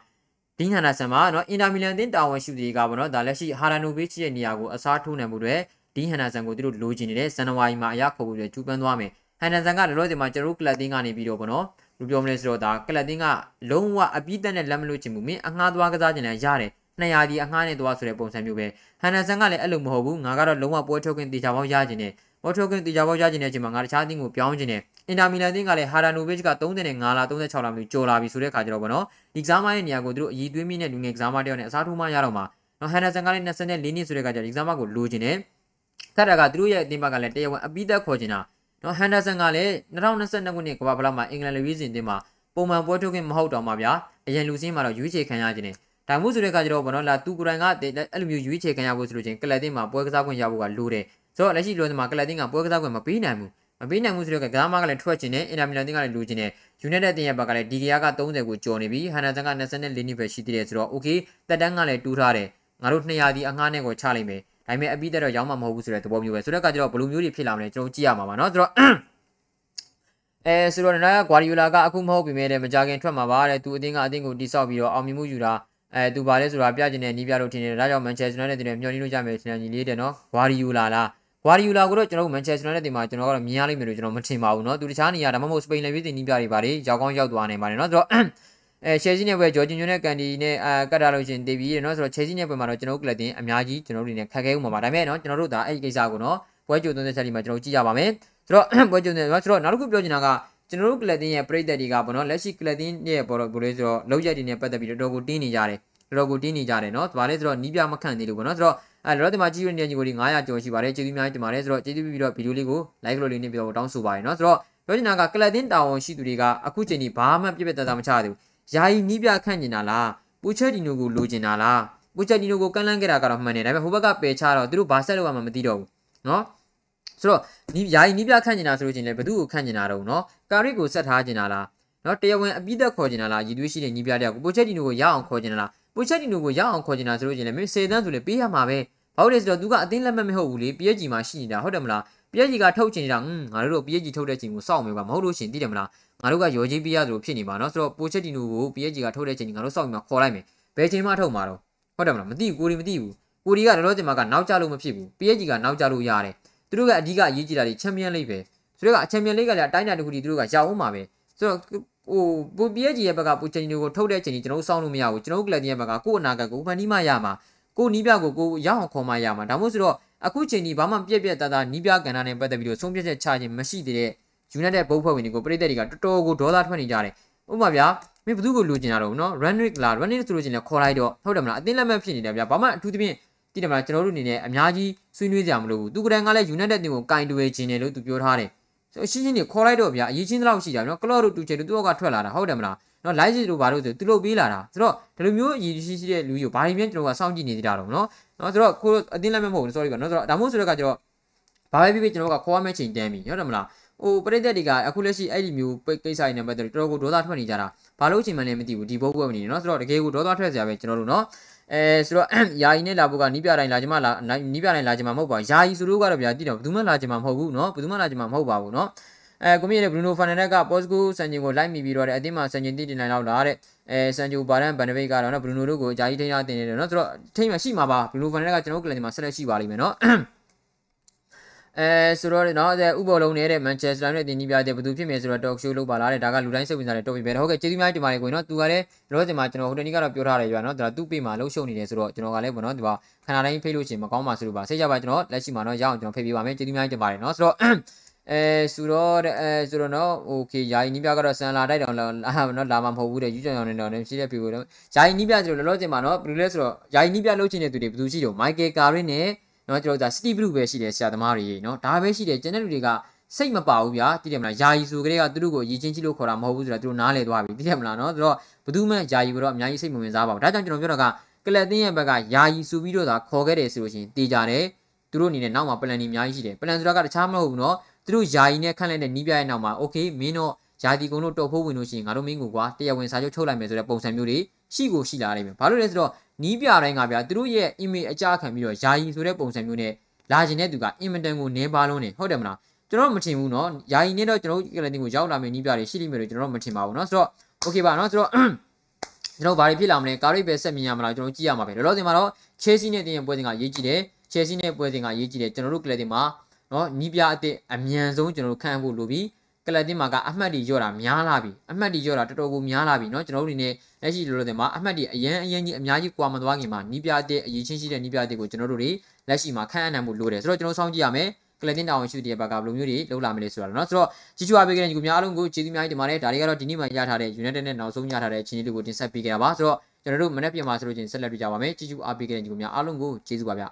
ဒင်းဟန်နာဆန်မှာနော်အင်တာမီလန်တင်းတာဝန်ရှိသူတွေကပေါ့နော်ဒါလက်ရှိဟာရနိုဗစ်ချ်ရဲ့နေရာကိုအစားထိုးနိုင်မှုတွေဒင်းဟန်နာဆန်ကိုသူတို့လိုချင်နေတဲ့ဇန်နဝါရီမှာအရခေါ်ဖို့ကြိုးပမ်းသွားမယ် ဟန်နာဆန်ကလောလောဆယ်မှာကျွန်တော်တို့ကလပ်တင်းကနေပြီးတော့ပေါ့နော်လူပြောမလဲဆိုတော့ဒါကလပ်တင်းကလုံးဝအပြည့်တက်နဲ့လက်မလို့ချင်ဘူးမင်းအငှားသွားကစားချင်တယ်ရတယ်200ဒီအငှားနဲ့သွားဆိုတဲ့ပုံစံမျိုးပဲဟန်နာဆန်ကလည်းအဲ့လိုမဟုတ်ဘူးငါကတော့လုံးဝပွဲထုတ်ခွင့်တေချာပေါင်းရချင်တယ်ပွဲထုတ်ခွင့်တေချာပေါင်းရချင်တဲ့အချိန်မှာငါတခြားအသင်းကိုပြောင်းချင်တယ်အင်တာမီလန်အသင်းကလည်းဟာရာနိုဗစ်က35လား36လားမျိုးကျော်လာပြီဆိုတဲ့ခါကျတော့ဗောနော်ဒီကစားမရဲ့နေရာကိုသူတို့အည်သွေးမိနဲ့လူငယ်ကစားမတယောက်နဲ့အစားထိုးမှရတော့မှာနော်ဟန်နာဆန်ကလည်း24နှစ်ဆိုတဲ့ခါကျတော့ဒီကစားမကိုလိုချင်တယ်ခက်တာကသူတို့ရဲ့အသင်းဘက်ကလည်းတရားဝင်အပိသက်ခေါ်ချင်တာ နော်ဟန်ဒါဆန်ကလည်း2022ခုနှစ်ကမ္ဘာဖလားမှာအင်္ဂလန်လူကြီးစဉ်တင်မှာပုံမှန်ပွဲထုတ်ခွင့်မဟုတ်တော့မှဗျာအရင်လူစင်းမှာတော့ရွေးချယ်ခံရခြင်းနဲ့ဒါမှမဟုတ်ဆိုတဲ့ကကြတော့ဘောနော်လာသူကိုယ်တိုင်ကအဲ့လိုမျိုးရွေးချယ်ခံရဖို့ဆိုလို့ချင်းကလပ်တင်မှာပွဲကစားခွင့်ရဖို့ကလိုတယ်ဆိုတော့လက်ရှိလောကမှာကလပ်တင်ကပွဲကစားခွင့်မပေးနိုင်ဘူးမပေးနိုင်ဘူးဆိုတော့ကဂါမားကလည်းထွက်ခြင်းနဲ့အင်တာမီလန်တင်ကလည်းလိုချင်တယ်ယူနိုက်တက်တင်ရဲ့ဘက်ကလည်းဒီဂီယာက30ကိုကျော်နေပြီဟန်နာဆန်က24နှစ်ပဲရှိသေးတယ်ဆိုတော့ okay တက်တန်းကလည်းတူးထားတယ်ငါတို့200ဒီအငှားနဲ့ကိုချလိုက်မယ် ဒါပေမဲ့အပိတက်တော့ရောင်းမှာမဟုတ်ဘူးဆိုတဲ့သဘောမျိုးပဲဆိုတော့ကကျတော့ဘယ်လိုမျိုးတွေဖြစ်လာမလဲကျွန်တော်ကြည့်ရမှာပါเนาะဆိုတော့အဲဆိုတော့နာဂွာဒီယိုလာကအခုမဟုတ်ပြီမဲ့တဲ့မကြခင်ထွက်မှာပါတဲ့သူအတင်းကအတင်းကိုတိဆောက်ပြီးတော့အောင်မြင်မှုယူတာအဲသူပါလဲဆိုတာပြကျင်တဲ့နီးပြလို့ထင်တယ်ဒါကြောင့်မန်ချက်စတာနဲ့တင်မျှော်လင့်လို့ကြမယ်ထင်တယ်ညီလေးတဲ့နော်ဂွာဒီယိုလာလားဂွာဒီယိုလာကိုတော့ကျွန်တော်တို့မန်ချက်စတာနဲ့တင်မှာကျွန်တော်ကတော့မြင်ရလိမ့်မယ်လို့ကျွန်တော်မထင်ပါဘူးနော်သူတခြားနေရာဒါမှမဟုတ်စပိန်လေပြည်တင်နီးပြတွေပါတယ်ရောက်ကောင်းရောက်သွားနိုင်ပါတယ်နော်ဆိုတော့ အဲချယ်ဆီနဲ့ပွဲဂျော်ဂျင်ညိုနဲ့ကန်ဒီနဲ့အာကတ်တာလို့ရှင်တေးပြီးရနော်ဆိုတော့ချယ်ဆီနဲ့ပွဲမှာတော့ကျွန်တော်တို့ကလပ်တင်အများကြီးကျွန်တော်တို့တွေနဲ့ခက်ခဲဦးမှာပါဒါပေမဲ့နော်ကျွန်တော်တို့ဒါအဲ့ဒီကိစ္စကိုနော်ပွဲကြိုသွင်းတဲ့ချက်ဒီမှာကျွန်တော်ကြည့်ရပါမယ်ဆိုတော့ပွဲကြိုသွင်းဆိုတော့နောက်တစ်ခုပြောချင်တာကကျွန်တော်တို့ကလပ်တင်ရဲ့ပရိသတ်တွေကပေါ့နော်လက်ရှိကလပ်တင်ရဲ့ပေါ်တော့ဘယ်လိုဆိုတော့လောက်ရက်တွေနဲ့ပတ်သက်ပြီးတော်တော်ကိုတင်းနေကြတယ်တော်တော်ကိုတင်းနေကြတယ်နော်။ဒါလည်းဆိုတော့နီးပြမခန့်သေးလို့ပေါ့နော်။ဆိုတော့အဲလောဒီမှာကြည့်ရတဲ့ညီကိုလေး900ကျော်ရှိပါတယ်။ကျေးဇူးများတင်ပါတယ်။ဆိုတော့ကျေးဇူးပြီးတော့ဗီဒီယိုလေးကို like လို့လေးနဲ့ပြောတောင်းဆိုပါတယ်နော်။ဆိုတော့ပြောချင်တာကကလပ်တင်တာဝန်ရှိသူတွေကအခုချိန်ဒီဘာမှပြည့်ပြည့်သားသားမချသေးဘူး။ ယာယီနီးပြခန့်နေတာလား။ပူချက်ဒီနိုကိုလိုချင်တာလား။ပူချက်ဒီနိုကိုကန့်လန့်ခဲ့တာကတော့မှန်တယ်။ဒါပေမဲ့ဟိုဘက်ကပယ်ချတော့သူတို့ဘာဆက်လုပ်ရမှမသိတော့ဘူး။နော်။ဆိုတော့နီးယာယီနီးပြခန့်နေတာဆိုလို့ချင်းလည်းဘသူ့ကိုခန့်နေတာတော့နော်။ကာရစ်ကိုဆက်ထားနေတာလား။နော်တရားဝင်အပိသက်ခေါ်နေတာလားရည်သွေးရှိတဲ့နီးပြတယောက်ကိုပူချက်ဒီနိုကိုရအောင်ခေါ်နေတာလားပူချက်တီနိုကိုရအောင်ခေါ်ချင်တာဆိုလို့ချင်းလည်းမင်းစေတန်းဆိုလည်းပေးရမှာပဲဘာလို့လဲဆိုတော့သူကအတင်းလက်မှတ်မဟုတ်ဘူးလေ PSG မှာရှိနေတာဟုတ်တယ်မလား PSG ကထုတ်ချင်နေတာဟွန်းငါတို့တို့ PSG ထုတ်တဲ့ချိန်ကိုစောင့်မယ်ပါမဟုတ်လို့ရှင်သိတယ်မလားငါတို့ကရော်ကြီးပေးရသလိုဖြစ်နေပါနော်ဆိုတော့ပူချက်တီနိုကို PSG ကထုတ်တဲ့ချိန်ငါတို့စောင့်ပြီးမှခေါ်လိုက်မယ်ဘယ်ချိန်မှထုတ်မှာတော့ဟုတ်တယ်မလားမသိဘူးကိုရီမသိဘူးကိုရီကလောလောဆယ်မှာကနောက်ကျလို့မဖြစ်ဘူး PSG ကနောက်ကျလို့ရတယ်သူတို့ကအဓိကအရေးကြီးတာတွေချန်ပီယံလိဂ်ပဲဆိုတော့အချန်ပီယံလိဂ်ကလည်းအတိုင်းအတာတစ်ခုတည်းသူတို့ကရအောင်မှာပဲဆိုတော့ဟိုပူပီယက်ဂျီရဲ့ဘက်ကပူချင်နီကိုထုတ်တဲ့အချိန်ကြီးကျွန်တော်တို့စောင့်လို့မရဘူးကျွန်တော်တို့ကလပ်တင်ရဲ့ဘက်ကကို့အနာဂတ်ကိုဖန်တီးမှရမှာကိုနီးပြကိုကိုရအောင်ခေါ်မှရမှာဒါမှမဟုတ်ဆိုတော့ အခုချိန်ဒီဘာမှပြက်ပြက်သားသားနီးပြကဏ္ဍနဲ့ပတ်သက်ပြီးတော့ဆုံးဖြတ်ချက်ချခြင်းမရှိသေးတဲ့ United ဘုတ်ဖွဲ့ဝင်တွေကိုပြည်သက်တွေကတော်တော်ကိုဒေါသထွက်နေကြတယ်ဥပမာဗျာမင်းဘသူကိုလိုချင်တာတော့နော် Runrick လား Runrick ဆိုလို့ချင်းလည်းခေါ်လိုက်တော့ဟုတ်တယ်မလားအသင်းလက်မှတ်ဖြစ်နေတယ်ဗျာဘာမှအထူးသဖြင့်တိတယ်မလားကျွန်တော်တို့အနေနဲ့အများကြီးဆွေးနွေးကြမလို့ဘူးသူကတည်းကလည်း United တင်ကိုကင်တွယ်ခြင်းတယ်လို့သူပြောထားတယ်ဆိုရှင်းရှင်းနေခေါ်လိုက်တော့ဗျာအရေးချင်းတလောက်ရှိကြပြီနော်ကလော့တို့တူချေတို့သူ့ကထွက်လာတာဟုတ်တယ်မလား နော် live တို့ဘာလို့ဆိုသူလုပ်ပေးလာတာဆိုတော့ဒီလိုမျိုးအရေးရှိရှိတဲ့လူကြီးကိုဘာတွေမြန်ကျွန်တော်ကစောင့်ကြည့်နေသေးတာတော့နော်နော်ဆိုတော့ကိုအတင်းလက်မဲ့မဟုတ်ဘူး sorry ပါနော်ဆိုတော့ဒါမှမဟုတ်ဆိုတော့ကကျွန်တော်ဘာပဲဖြစ်ဖြစ်ကျွန်တော်ကခေါ်ရမယ့်ချိန်တန်းပြီဟုတ်တယ်မလားဟိုပရိသတ်တွေကအခုလက်ရှိအဲ့ဒီမျိုးကိစ္စတွေနဲ့ပတ်သက်ပြီးတော်တော်ကိုဒေါသထွက်နေကြတာဘာလို့ချိန်မှလည်းမသိဘူးဒီဘုတ်ဘွက်နေနော်ဆိုတော့တကယ်ကိုဒေါသထွက်စရာပဲကျွန်တော်တို့နော်အဲဆိုတော့ယာယီနဲ့လာဖို့ကနီးပြတိုင်းလာကြမှာလာနီးပြတိုင်းလာကြမှာမဟုတ်ပါဘူးယာယီဆိုလို့ကတော့ဗျာတည်တော့ဘယ်သူမှလာကြမှာမဟုတ်ဘူးနော်ဘယ်သူမှလာကြမှာမဟုတ်ပါဘူးနော် အဲကွန်မီရဲ့ဘရူနိုဖာနန်ဒက်ကပေါ့စကူဆန်ဂျင်ကိုလိုက်မိပြီးတော့တဲ့အသင်းမှာဆန်ဂျင်တည်တင်နိုင်လောက်လားတဲ့အဲဆန်ဂျိုဘာဒန်ဘန်ဒဗိတ်ကတော့နော်ဘရူနိုတို့ကိုအကြိုက်ထိန်းရတင်နေတယ်နော်ဆိုတော့ထိန်းမှရှိမှာပါဘရူနိုဖာနန်ဒက်ကကျွန်တော်တို့ကလန်မှာဆက်လက်ရှိပါလိမ့်မယ်နော်အဲဆိုတော့နော်အဲဥပေါ်လုံးနေတဲ့ Manchester နဲ့တင်ကြီးပြတဲ့ဘသူဖြစ်မယ်ဆိုတော့ talk show လုပ်ပါလားတဲ့ဒါကလူတိုင်းစိတ်ဝင်စားတဲ့ topic ပဲဟုတ်ကဲ့ကျေးဇူးများတင်ပါတယ်ကိုနော်သူကလည်းတော့ဒီမှာကျွန်တော်ဟိုတနေ့ကတော့ပြောထားတယ်ပြနော်ဒါသူ့ပေမှာလှုပ်ရှုပ်နေတယ်ဆိုတော့ကျွန်တော်ကလည်းပေါ့နော်ဒီမှာခဏတိုင်းဖိတ်လို့ရှင်မကောင်းပါဆိုလို့ပါစိတ်ကြပါကျွန်တော်လက်ရှိမှာတော့ရအောင်ကျွန်တော်ဖိတ်ပေးပါမယ်ကျေးဇူးများတင်ပါတယ်နော်ဆိုတော့ အဲဆိုတော့အဲဆိုတော့နော်โอเคယာယီနီးပြကတော့ဆန်လာတိုက်တောင်လာနော်လာမှာမဟုတ်ဘူးတဲ့ယူချောင်ရောင်းနေတော့ရှိတဲ့ပြေကိုတော့ယာယီနီးပြဆိုတော့လောလောဆယ်မှာနော်ဘယ်လိုလဲဆိုတော့ယာယီနီးပြလှုပ်ချင်တဲ့သူတွေဘယ်သူရှိတော့မိုက်ကယ်ကာရင်းနဲ့နော်ကျွန်တော်တို့ဒါစတီဘလူးပဲရှိတယ်ဆရာသမားတွေနော်ဒါပဲရှိတယ်ကျန်တဲ့လူတွေကစိတ်မပါဘူးဗျာသိတယ်မလားယာယီဆိုကြတဲ့ကသူတို့ကိုရည်ချင်းကြည့်လို့ခေါ်တာမဟုတ်ဘူးဆိုတော့သူတို့နားလေသွားပြီသိတယ်မလားနော်ဆိုတော့ဘယ်သူမှယာယီကိုတော့အများကြီးစိတ်မဝင်စားပါဘူးဒါကြောင့်ကျွန်တော်ပြောတာကကလပ်တင်းရဲ့ဘက်ကယာယီဆိုပြီးတော့သာခေါ်ခဲ့တယ်ဆိုလို့ရှိရင်တေးကြတယ်သူတို့အနေနဲ့နောက်မှာပလန်ကြီးအများကြီးရှိတယ်ပလန်ဆိုတာကတခြားမဟုတ်ဘူးနော် သူတို့ယာယီနဲ့ခန့်လိုက်တဲ့နီးပြရဲ့နောက်မှာโอเคမင်းတော့ယာတီကုံတို့တော်ဖို့ဝင်လို့ရှိရင်ငါတို့မင်းကိုကွာတရားဝင်စာချုပ်ချုပ်လိုက်မယ်ဆိုတဲ့ပုံစံမျိုးတွေရှိကိုရှိလာနိုင်မယ်ဘာလို့လဲဆိုတော့နီးပြတိုင်းကဗျာသူတို့ရဲ့ image အကြခံပြီးတော့ယာယီဆိုတဲ့ပုံစံမျိုးနဲ့လာခြင်းတဲ့သူကအင်မတန်ကိုနည်းပါလုံးနေဟုတ်တယ်မလားကျွန်တော်မထင်ဘူးเนาะယာယီနဲ့တော့ကျွန်တော်ကလည်းတင်ကိုရောက်လာမယ်နီးပြတွေရှိလိမ့်မယ်လို့ကျွန်တော်မထင်ပါဘူးเนาะဆိုတော့ okay ပါเนาะဆိုတော့ကျွန်တော်ဘာတွေဖြစ်လာမလဲကာရိပဲဆက်မြင်ရမလားကျွန်တော်ကြည့်ရမှာပဲလောလောဆယ်မှာတော့ Chelsea နဲ့တင်ရဲ့ပွဲစဉ်ကရေးကြည့်တယ် Chelsea နဲ့ပွဲစဉ်ကရေးကြည့်တယ်ကျွန်တော်တို့ကလည်းတင်မှာ เนาะနီးပြအစ်စ်အမြန်ဆုံးကျွန်တော်တို့ခန့်ဖို့လိုပြီးကလပ်တင်မှာကအမှတ်တွေရော့တာများလာပြီအမှတ်တွေရော့တာတော်တော်ကိုများလာပြီเนาะကျွန်တော်တို့အနေနဲ့လက်ရှိလောလောဆယ်မှာအမှတ်တွေအရင်အရင်ကြီးအများကြီးကွာမသွားခင်မှာနီးပြအစ်စ်အရေးချင်းရှိတဲ့နီးပြအစ်စ်ကိုကျွန်တော်တို့တွေလက်ရှိမှာခန့်အပ်နိုင်မှုလိုတယ်ဆိုတော့ကျွန်တော်စောင့်ကြည့်ရမယ်ကလတင်တာဝန်ရှိတဲ့ဘက်ကဘယ်လိုမျိုးတွေလှုပ်လာမလဲဆိုတာเนาะဆိုတော့ကြီးကျူအားပေးခဲ့တဲ့ညီကိုများအားလုံးကိုကျေးဇူးများကြီးတင်ပါတယ်ဒါတွေကတော့ဒီနေ့မှရထားတဲ့ United နဲ့နောက်ဆုံးရထားတဲ့အခြေအနေတွေကိုတင်ဆက်ပေးခဲ့တာပါဆိုတော့ကျွန်တော်တို့မနေ့ပြန်မှာဆိုလို့ချင်းဆက်လက်တွေ့ကြပါမယ်ကြီးကျူအားပေးခဲ့တဲ့ညီကိုများအားလုံးကိုကျေးဇူးပါဗျ